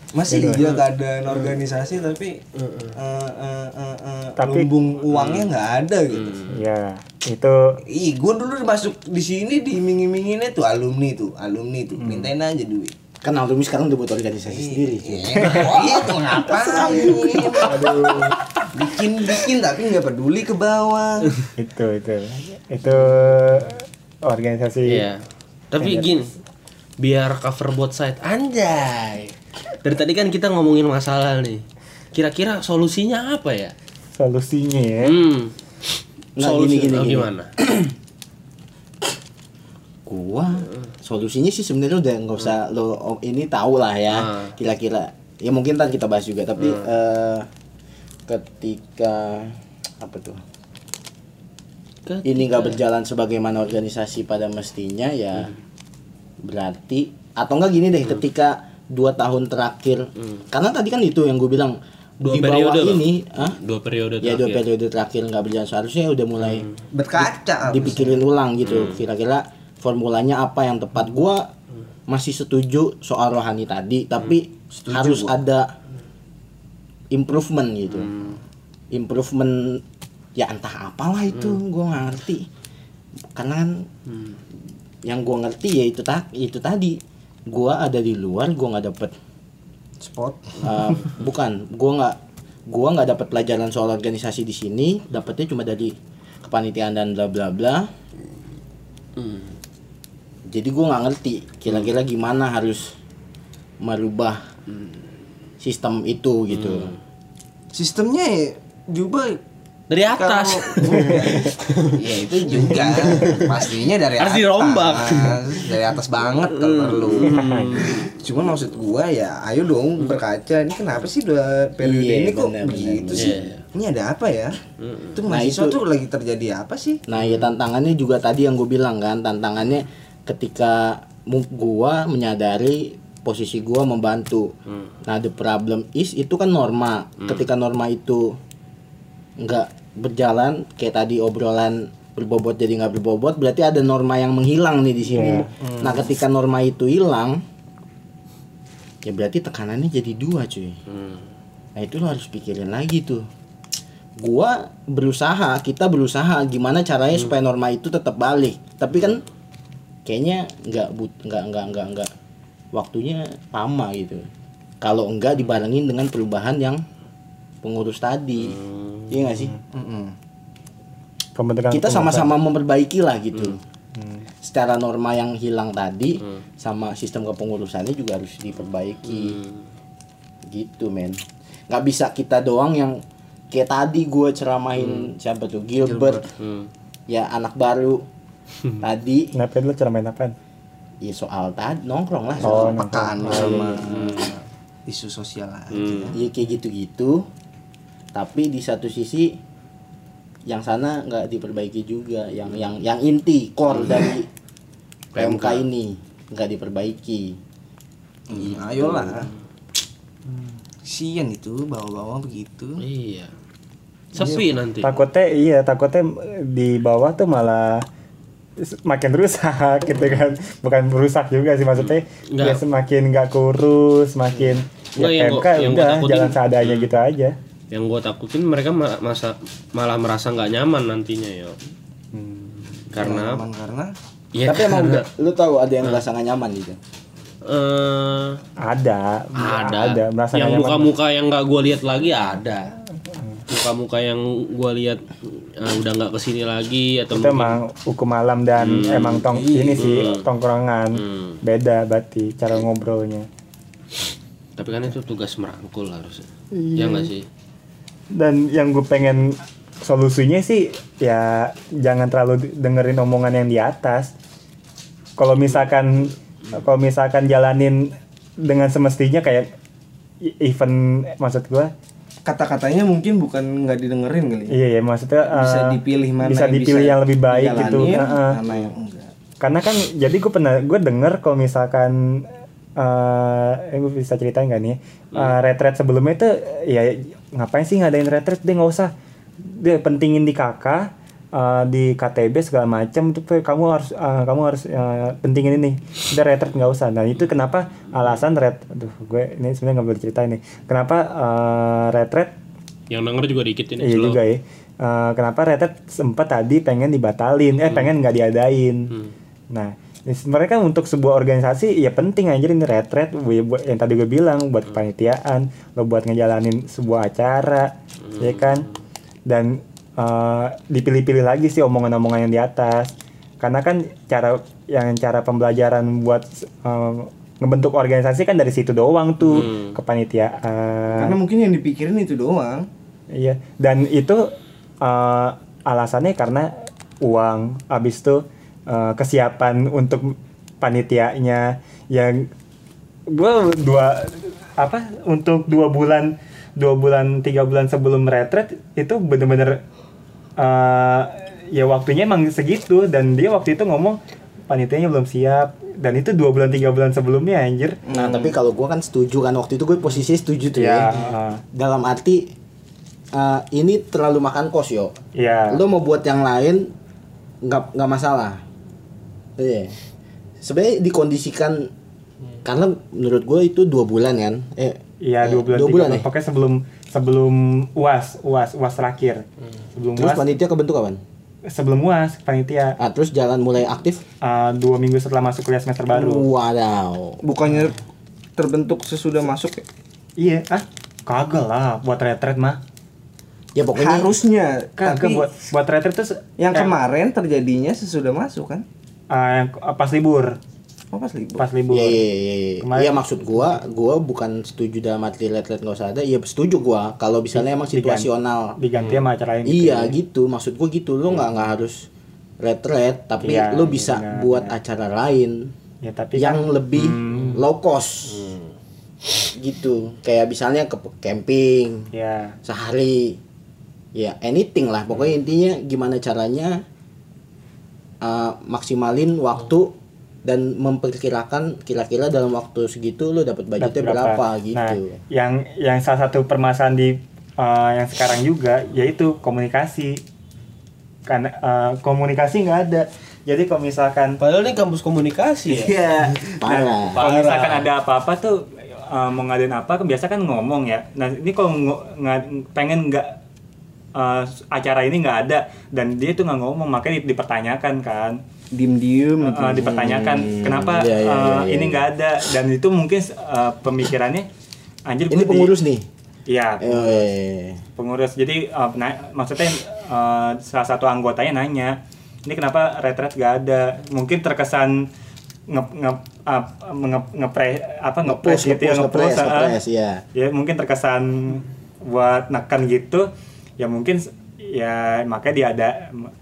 Masih iya keadaan organisasi tapi eh, eh, eh, eh, Tapi- lumbung uangnya nggak ada gitu. ya itu. Ih, gue dulu masuk di sini diiming-iminginnya tuh alumni tuh, alumni tuh, mintain aja duit. Kan alumni sekarang udah buat organisasi sendiri Iya, itu ngapain? Bikin bikin tapi nggak peduli ke bawah. itu itu itu organisasi Iya. Tapi gini, biar cover both side anjay. Dari tadi kan kita ngomongin masalah nih. Kira-kira solusinya apa ya? solusinya ya Hmm. Nah, Solusi gini, gini, oh, gini. gimana? gua solusinya sih sebenarnya udah nggak usah lo oh, ini tahu lah ya Ah. kira-kira. Ya mungkin ntar kita bahas juga tapi eh, ketika apa tuh? Ketika- ini nggak berjalan sebagaimana organisasi pada mestinya ya berarti atau enggak gini deh ketika dua tahun terakhir. Karena tadi kan itu yang gue bilang Dua di bawah periode loh. ini ah Dua periode ya dua periode terakhir nggak berjalan seharusnya udah mulai Berkaca. dipikirin ulang gitu kira-kira formulanya apa yang tepat. Gua masih setuju soal rohani tadi tapi harus ada improvement gitu. Improvement ya entah apalah itu gua nggak ngerti. Karena kan yang gua ngerti ya itu tak itu tadi. Gua ada di luar gua nggak dapet Spot. Uh, bukan gua nggak gua nggak dapat pelajaran soal organisasi di sini. Dapetnya cuma dari kepanitiaan dan bla bla bla. Hmm. Jadi gua nggak ngerti kira-kira gimana harus merubah sistem itu gitu. Sistemnya ya diubah Dari atas. Kalau- ya itu juga. Pastinya dari Harus atas. dirombak. dari atas banget kalau perlu. Cuman maksud gua ya ayo dong berkaca. Ini kenapa sih dua periode Iya, ini kok benar, begitu benar, sih? Iya. ini ada apa ya? Itu Nah, mahasiswa itu- tuh lagi terjadi apa sih? Nah ya tantangannya juga tadi yang gue bilang kan tantangannya ketika gua menyadari posisi gua membantu. Nah the problem is itu kan norma. Ketika norma itu nggak berjalan kayak tadi obrolan berbobot jadi nggak berbobot berarti ada norma yang menghilang nih di sini. Nah ketika norma itu hilang ya berarti tekanannya jadi dua cuy. Hmm. Nah itu lo harus pikirin lagi tuh. Gua berusaha, kita berusaha gimana caranya supaya norma itu tetap balik. Tapi kan kayaknya nggak but nggak nggak nggak nggak waktunya lama gitu. Kalau enggak dibarengin dengan perubahan yang pengurus tadi. Iya nggak sih? pembentukan Kita sama-sama memperbaiki lah gitu. secara norma yang hilang tadi Hmm. sama sistem kepengurusannya juga harus diperbaiki gitu men nggak bisa kita doang yang kayak tadi gue ceramahin siapa tuh Gilbert, Hmm. ya anak baru tadi. Kenapa dulu cara main apaan? ya soal tadi nongkrong lah Oh, soal pekaan sama isu sosial aja ya. Kayak gitu-gitu. Tapi di satu sisi yang sana nggak diperbaiki juga. Yang yang yang inti core dari PMK ini nggak diperbaiki. Hmm, ayolah. Sian itu bawa-bawa begitu. Iya. Sepi nanti. Takutnya iya, takutnya di bawah tuh malah makin rusak gitu kan. Bukan rusak juga sih maksudnya Nggak. ya semakin nggak kurus, semakin Nggak, ya yang gua- yang udah takutin- jalan seadanya Hmm. gitu aja. Yang gue takutin mereka ma- masa malah merasa nggak nyaman nantinya yo. Karena Aman karena ya tapi emang karena, udah- lu tahu ada yang ngerasa nggak nyaman gitu eh, Ada, ada, ada merasa yang nyaman. muka-muka yang nggak gue lihat lagi ada muka-muka yang gue lihat eh, udah nggak ke sini lagi atau itu mungkin emang hukum malam dan emang tong ini sih tongkrongan. Hmm. beda berarti cara ngobrolnya. Tapi kan itu tugas merangkul harusnya. Ya nggak sih? Dan yang gue pengen solusinya sih ya jangan terlalu dengerin omongan yang di atas. Kalau misalkan kalau misalkan jalanin dengan semestinya kayak e- event maksud gue kata-katanya mungkin bukan nggak didengerin kali ya. iya ya maksudnya bisa eh, dipilih mana bisa dipilih yang lebih baik gitu. mana yang enggak. Karena kan jadi gue pernah gue denger kalau misalkan eh eh, gue bisa ceritain gak nih Eh, retret sebelumnya itu ya ngapain sih ngadain retret? Dia nggak usah. Dia pentingin di kakak eh, di KTB segala macam itu kamu harus eh, kamu harus eh, pentingin ini udah retret nggak usah nah itu kenapa alasan ret aduh gue ini sebenarnya nggak boleh ceritain nih kenapa eh, retret yang denger juga dikit ini Iya slow. juga ya. Eh, kenapa Retret sempat tadi pengen dibatalin, eh pengen nggak diadain. Hmm. Nah, ini kan untuk sebuah organisasi ya penting anjir ini retret ya buat yang tadi gue bilang buat kepanitiaan, lo buat ngejalanin sebuah acara, ya kan? Dan eh, dipilih-pilih lagi sih omongan-omongan yang di atas. Karena kan cara yang cara pembelajaran buat eh, ngebentuk organisasi kan dari situ doang tuh kepanitiaan. karena mungkin yang dipikirin itu doang Iya, dan itu eh, alasannya karena uang, abis itu eh, kesiapan untuk panitianya yang gue dua apa untuk dua bulan dua bulan tiga bulan sebelum retret itu bener-bener eh, ya waktunya emang segitu dan dia waktu itu ngomong panitianya belum siap. Dan itu dua bulan tiga bulan sebelumnya anjir. Nah tapi kalau gua kan setuju kan waktu itu gue posisi setuju tuh ya ya. eh, dalam arti eh, ini terlalu makan kos yo. Ya lo mau buat yang lain nggak nggak masalah. Iya. Sebenarnya dikondisikan karena menurut gue itu dua bulan kan? Eh Iya eh, dua bulan, dua tiga bulan bulan. ya? Pokoknya sebelum sebelum uas uas uas terakhir. Sebelum terus uas panitia kebentuk kapan sebelum uas panitia ah terus jalan mulai aktif uh, dua minggu setelah masuk kuliah semester baru. wadaw bukannya terbentuk sesudah masuk ya? Iya ah kagak lah buat retret mah. ya pokoknya harusnya Kagak tapi buat buat retret tuh se- yang eh, kemarin terjadinya sesudah masuk kan ah, yang pas libur oh pas libur pas libur. Iya iya iya. iya. Kemarin- Iya maksud gua, gua bukan setuju dalam arti let-let nggak usah ada. Iya setuju gua kalau misalnya emang situasional. Diganti sama acara gitu Iya ya. gitu, maksud gua gitu. Lu nggak nggak harus retret, tapi Iya, lu bisa benar, buat benar. acara lain Ya tapi yang kan, lebih low cost. Gitu. Kayak misalnya ke camping ya sehari. Ya anything lah. Pokoknya intinya gimana caranya uh, maksimalin waktu dan memperkirakan kira-kira dalam waktu segitu lo dapat budgetnya berapa, Nah, gitu. yang yang salah satu permasalahan di uh, yang sekarang juga yaitu komunikasi. Karena uh, komunikasi nggak ada. Jadi kalau misalkan padahal ini kampus komunikasi ya Iya, parah. Kalau misalkan ada apa-apa tuh eh, mau ngadain apa kan biasa kan ngomong ya. Nah ini kalau nga- pengen nggak eh, acara ini nggak ada dan dia tuh nggak ngomong makanya di- dipertanyakan kan. Diem diem Eh, dipertanyakan kenapa iya, iya, eh, iya, iya. ini nggak ada dan itu mungkin eh, pemikirannya anjir Ini gua di- pengurus nih. Iya Eh, pengurus jadi eh, na- maksudnya eh, salah satu anggotanya nanya ini kenapa retret gak ada mungkin terkesan nge nge nge, ngepre apa ngepres gitu ya ah. nge-press, iya. ya mungkin terkesan buat nekan gitu ya mungkin ya makanya dia ada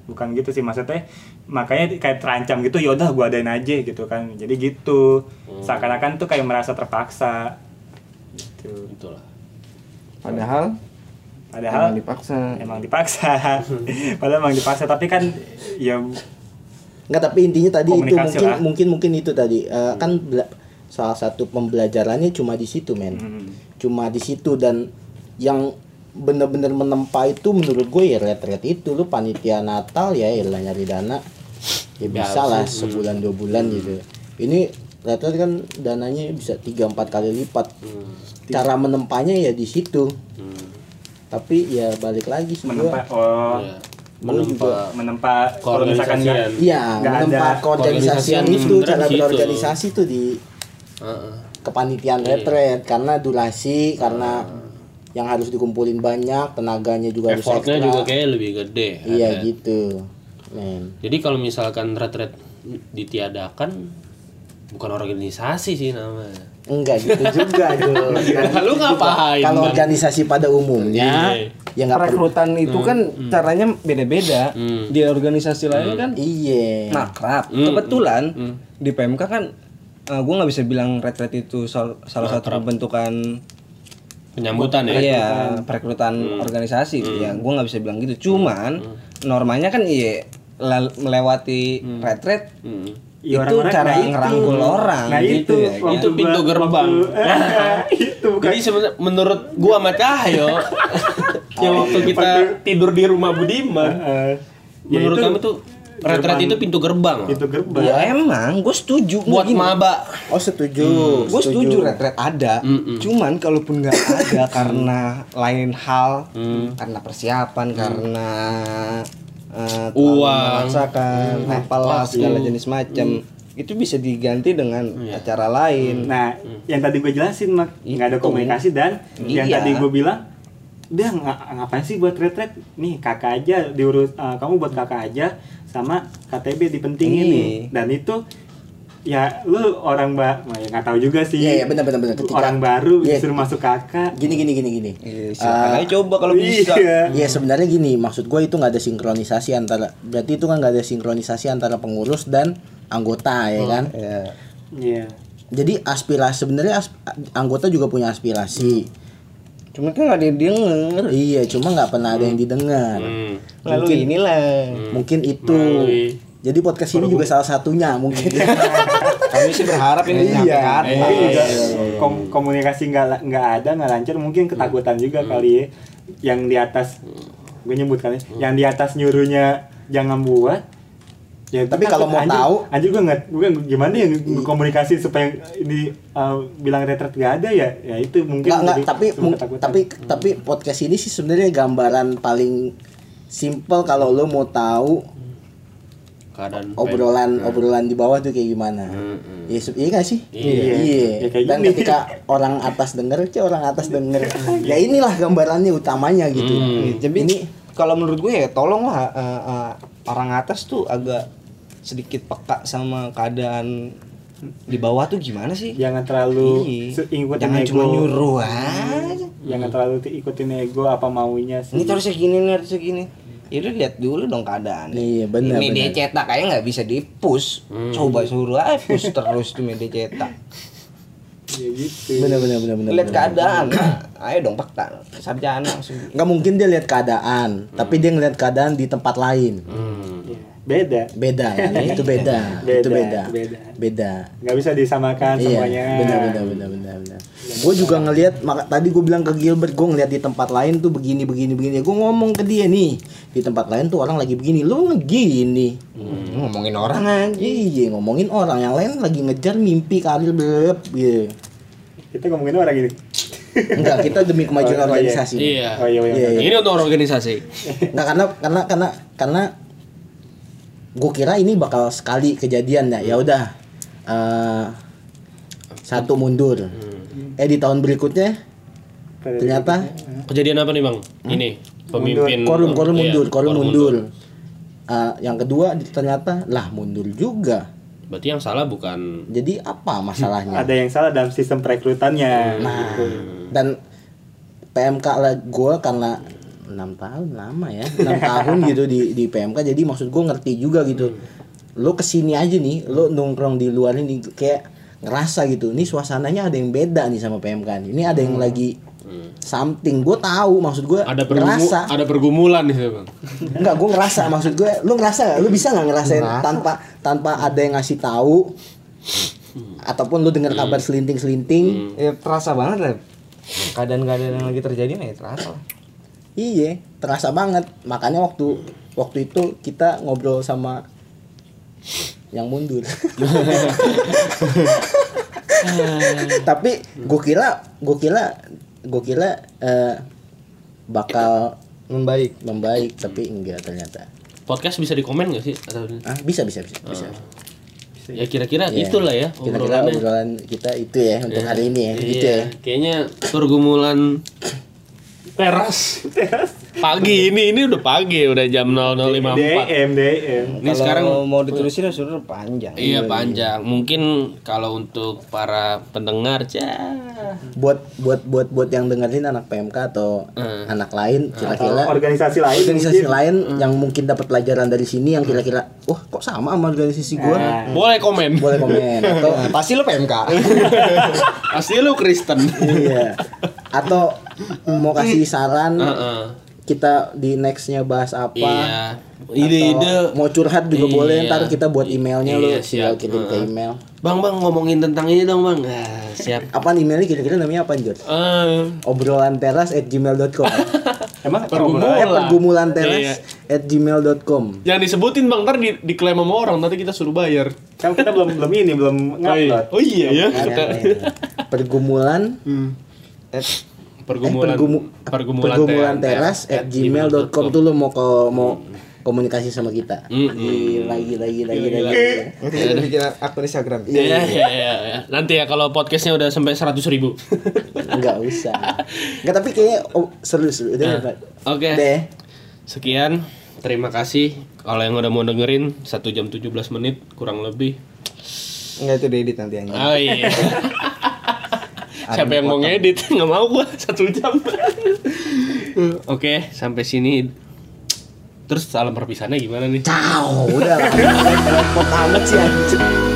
bukan gitu sih maksudnya makanya kayak terancam gitu yaudah gua adain aja gitu kan. Jadi gitu. Seakan-akan tuh kayak merasa terpaksa. Gitu. Itulah. Padahal padahal emang dipaksa. emang dipaksa. Padahal emang dipaksa. Tapi kan ya Enggak tapi intinya tadi itu mungkin lah. mungkin mungkin itu tadi. Eh, kan salah satu pembelajarannya cuma di situ men. hmm, Cuma di situ dan yang bener-bener menempa itu menurut gue ya ret-ret itu lu panitia Natal ya ya nyari dana ya bisa lah sebulan dua bulan gitu. Ini ret-ret kan dananya bisa tiga empat kali lipat. Cara menempanya ya di situ. Hmm. Tapi ya balik lagi sih menempa gua. oh Iya. Menempa menempa kalau misalkan Iya, nggak menempa koorganisasian itu cara berorganisasi tuh di kepanitiaan retret karena durasi karena yang harus dikumpulin banyak tenaganya juga harus Effortnya ekstra juga kayak lebih gede. iya retret. gitu men Jadi kalau misalkan retret ditiadakan bukan organisasi sih namanya. enggak gitu juga dong Lu ngapain? kalau organisasi pada umumnya Iya. ya nggak perlu Perekrutan itu kan caranya beda-beda. Hmm. Di organisasi lain kan iya makrab. Hmm. Kebetulan di PMK kan eh, gua nggak bisa bilang retret itu sal- salah satu pembentukan Penyambutan ya. iya perekrutan organisasi ya gua nggak bisa bilang gitu cuman normanya kan iya lel- melewati retret Hmm. Ya, itu orang-orang- cara nah itu. ngerangkul orang nah gitu itu ya kan. Itu pintu gua- gerbang. waktu- itu bukan Jadi sebenarnya menurut gua sama Cahyo yang waktu kita tidur di rumah Budiman, Eh, ya menurut itu kami tuh retret gerbang- itu pintu gerbang. pintu gerbang. Ya emang. Gue setuju. Buat Gini, maba. oh setuju. Gue setuju retret ada. Cuman kalaupun nggak ada karena lain hal karena persiapan karena eh, terlalu Uang. memaksakan apalah segala jenis macam itu bisa diganti dengan acara lain. Nah, yang tadi gue jelasin mak nggak ada komunikasi dan yang Iya. tadi gue bilang, dia nga- ngapain sih buat retret? Nih kakak aja diurus, eh, kamu buat kakak aja sama KTB dipentingin Iya. nih. Dan itu ya lu orang ba, nah, ya nggak tahu juga sih. Iya, iya, benar, benar, benar. Ketika- orang baru Iya. disuruh masuk kakak. gini gini gini gini Iya, silakan aja coba kalau bisa Iya. Iya sebenarnya gini maksud gue itu nggak ada sinkronisasi antara berarti itu kan nggak ada sinkronisasi antara pengurus dan anggota ya kan ya Iya. jadi aspirasi sebenarnya as- anggota juga punya aspirasi cuman kan nggak ada yang denger. Iya cuma nggak pernah ada yang didengar. Hmm. lalu inilah. Mungkin itu. Melalui- jadi podcast ini juga salah satunya mungkin. Kami sih berharap ini nyampe Iya. ke atas. Mungkin juga kom- komunikasi nggak nggak ada nggak lancar mungkin ketakutan juga kali ya. Yang di atas gue nyebut kali yang di atas nyuruhnya jangan buat ya Tapi kalau mau tahu- anjir gue nggak gue gimana ya komunikasi supaya ini uh, bilang retret nggak ada ya ya itu mungkin nggak nggak jadi tapi mung- ketakutan. tapi tapi podcast ini sih sebenarnya gambaran paling simple kalau lo mau tahu Keadaan obrolan obrolan di bawah tuh kayak gimana Hmm, Iya, se- iya gak sih? Iya. Ya, kayak Dan gini. ketika orang atas denger, cek orang atas denger. ya inilah gambarannya utamanya gitu. Hmm. Jadi Ini kalau menurut gue ya tolonglah eh, eh, orang atas tuh agak sedikit peka sama keadaan di bawah tuh gimana sih? jangan terlalu Iya. ikutin Jangan ego cuma nyuruh aja. jangan terlalu ti- ikutin ego apa maunya sih Ini harusnya gini, ini harusnya gini. Ya udah lihat dulu dong keadaan. Iya, benar, Ini dia benar. cetak kayak nggak bisa di-push. Coba suruh aja push terus tuh media cetak. Ya gitu bener bener bener bener. Lihat keadaan. Nah, ayo dong peka. Sarjana langsung. Nggak mungkin dia lihat keadaan, tapi dia ngeliat keadaan di tempat lain. Hmm. Ya, beda Beda kan? itu beda. Beda, Itu beda. beda. Beda. nggak bisa disamakan Iya, semuanya benar benar benar benar benar. Gue juga ngelihat maka tadi gue bilang ke Gilbert, gue ngeliat di tempat lain tuh begini begini begini. Gue ngomong ke dia nih, di tempat lain tuh orang lagi begini, lu ngegini. Hmm, ngomongin orang aja. Iya ngomongin orang yang lain lagi ngejar mimpi karir blep gitu. Kita ngomongin orang gini Enggak, kita demi kemajuan Oh, oh, iya. organisasi. Iya. oh iya iya, Iya, iya. Ini untuk organisasi. Enggak karena karena karena karena gue kira ini bakal sekali kejadian ya. Ya udah eh, satu mundur. Eh di tahun berikutnya ternyata Kejadian apa nih bang? Ini pemimpin. korum korum Iya, mundur, korum mundur. eh, yang kedua ternyata lah mundur juga Berarti yang salah bukan jadi apa masalahnya? Ada yang salah dalam sistem perekrutannya. nah dan PMK lah gue karena enam tahun lama ya enam tahun gitu di di PMK jadi maksud gue ngerti juga gitu. Lo ke sini aja nih lo nongkrong di luar ini kayak ngerasa gitu ini suasananya ada yang beda nih sama PMK nih. Ini ada yang lagi something gue tahu maksud gue ada pergumu, ngerasa ada pergumulan nih bang. Enggak, gue ngerasa maksud gue, lu ngerasa gak? Lu bisa nggak ngerasain tanpa tanpa ada yang ngasih tahu ataupun lu dengar kabar selinting-selinting. ya terasa banget lah keadaan-keadaan yang lagi terjadi mah ya terasa. Iya, terasa banget. Makanya waktu waktu itu kita ngobrol sama yang mundur. Tapi gue kira, gue kira, gue kira eh, bakal membaik membaik, tapi enggak ternyata. Podcast bisa dikomen gak sih? Atau... Ah, bisa bisa bisa. bisa. Ya kira-kira Iya. itulah ya Kira-kira obrolan kita itu ya untuk hari ini ya, gitu Iya, ya. kayaknya pergumulan teras. pagi ini ini udah pagi udah jam 00.54. DM, DM. Ini Kalau sekarang mau diterusin sudah panjang iya panjang. Mungkin kalau untuk para pendengar ya Buat buat buat buat yang dengerin anak PMK atau Hmm. anak lain kira-kira Organisasi lain organisasi mungkin. lain yang mungkin dapat pelajaran dari sini yang kira-kira wah kok sama sama organisasi gua boleh komen. boleh komen atau pasti lo PMK Pasti lu Kristen. iya atau mau kasih saran Heeh. kita di nextnya bahas apa Iya. Atau Ide-ide mau curhat juga Iya. boleh ntar kita buat emailnya lo Iya, tinggal siap. kirim ke email Bang bang ngomongin tentang ini dong bang. Ah, siap. apa emailnya kira-kira namanya apa Jod? Eh, obrolan teras at gmail.com Emang Pergumulan. eh pergumulan Iya. teras at gmail.com Jangan disebutin bang, ntar di, diklaim sama orang, nanti kita suruh bayar. Kan kita belum belum ini, belum ngupload. Oh iya ya. Ya, ya. pergumulan Eh, Pergumulan, eh, pergumu- pergumulan, pergumulan teras at gmail.com tuh lo mau ko- mau komunikasi sama kita Mm-mm. gila gila gila gila, Gila. gila. nanti kita bikin akun Instagram Iya, iya, iya, iya. Nanti ya kalau podcastnya udah sampai 100 ribu. nggak usah nggak tapi kayaknya oh, seru seru udah Pak. Oke. deh Sekian. Terima kasih kalau yang udah mau dengerin 1 jam 17 menit kurang lebih. Enggak itu diedit nanti aja Oh iya. Siapa yang mau ngedit? Nggak mau gua satu jam. Oke, sampai sini. Terus salam perpisahannya gimana nih? ciao udah lah repot amat sih anjing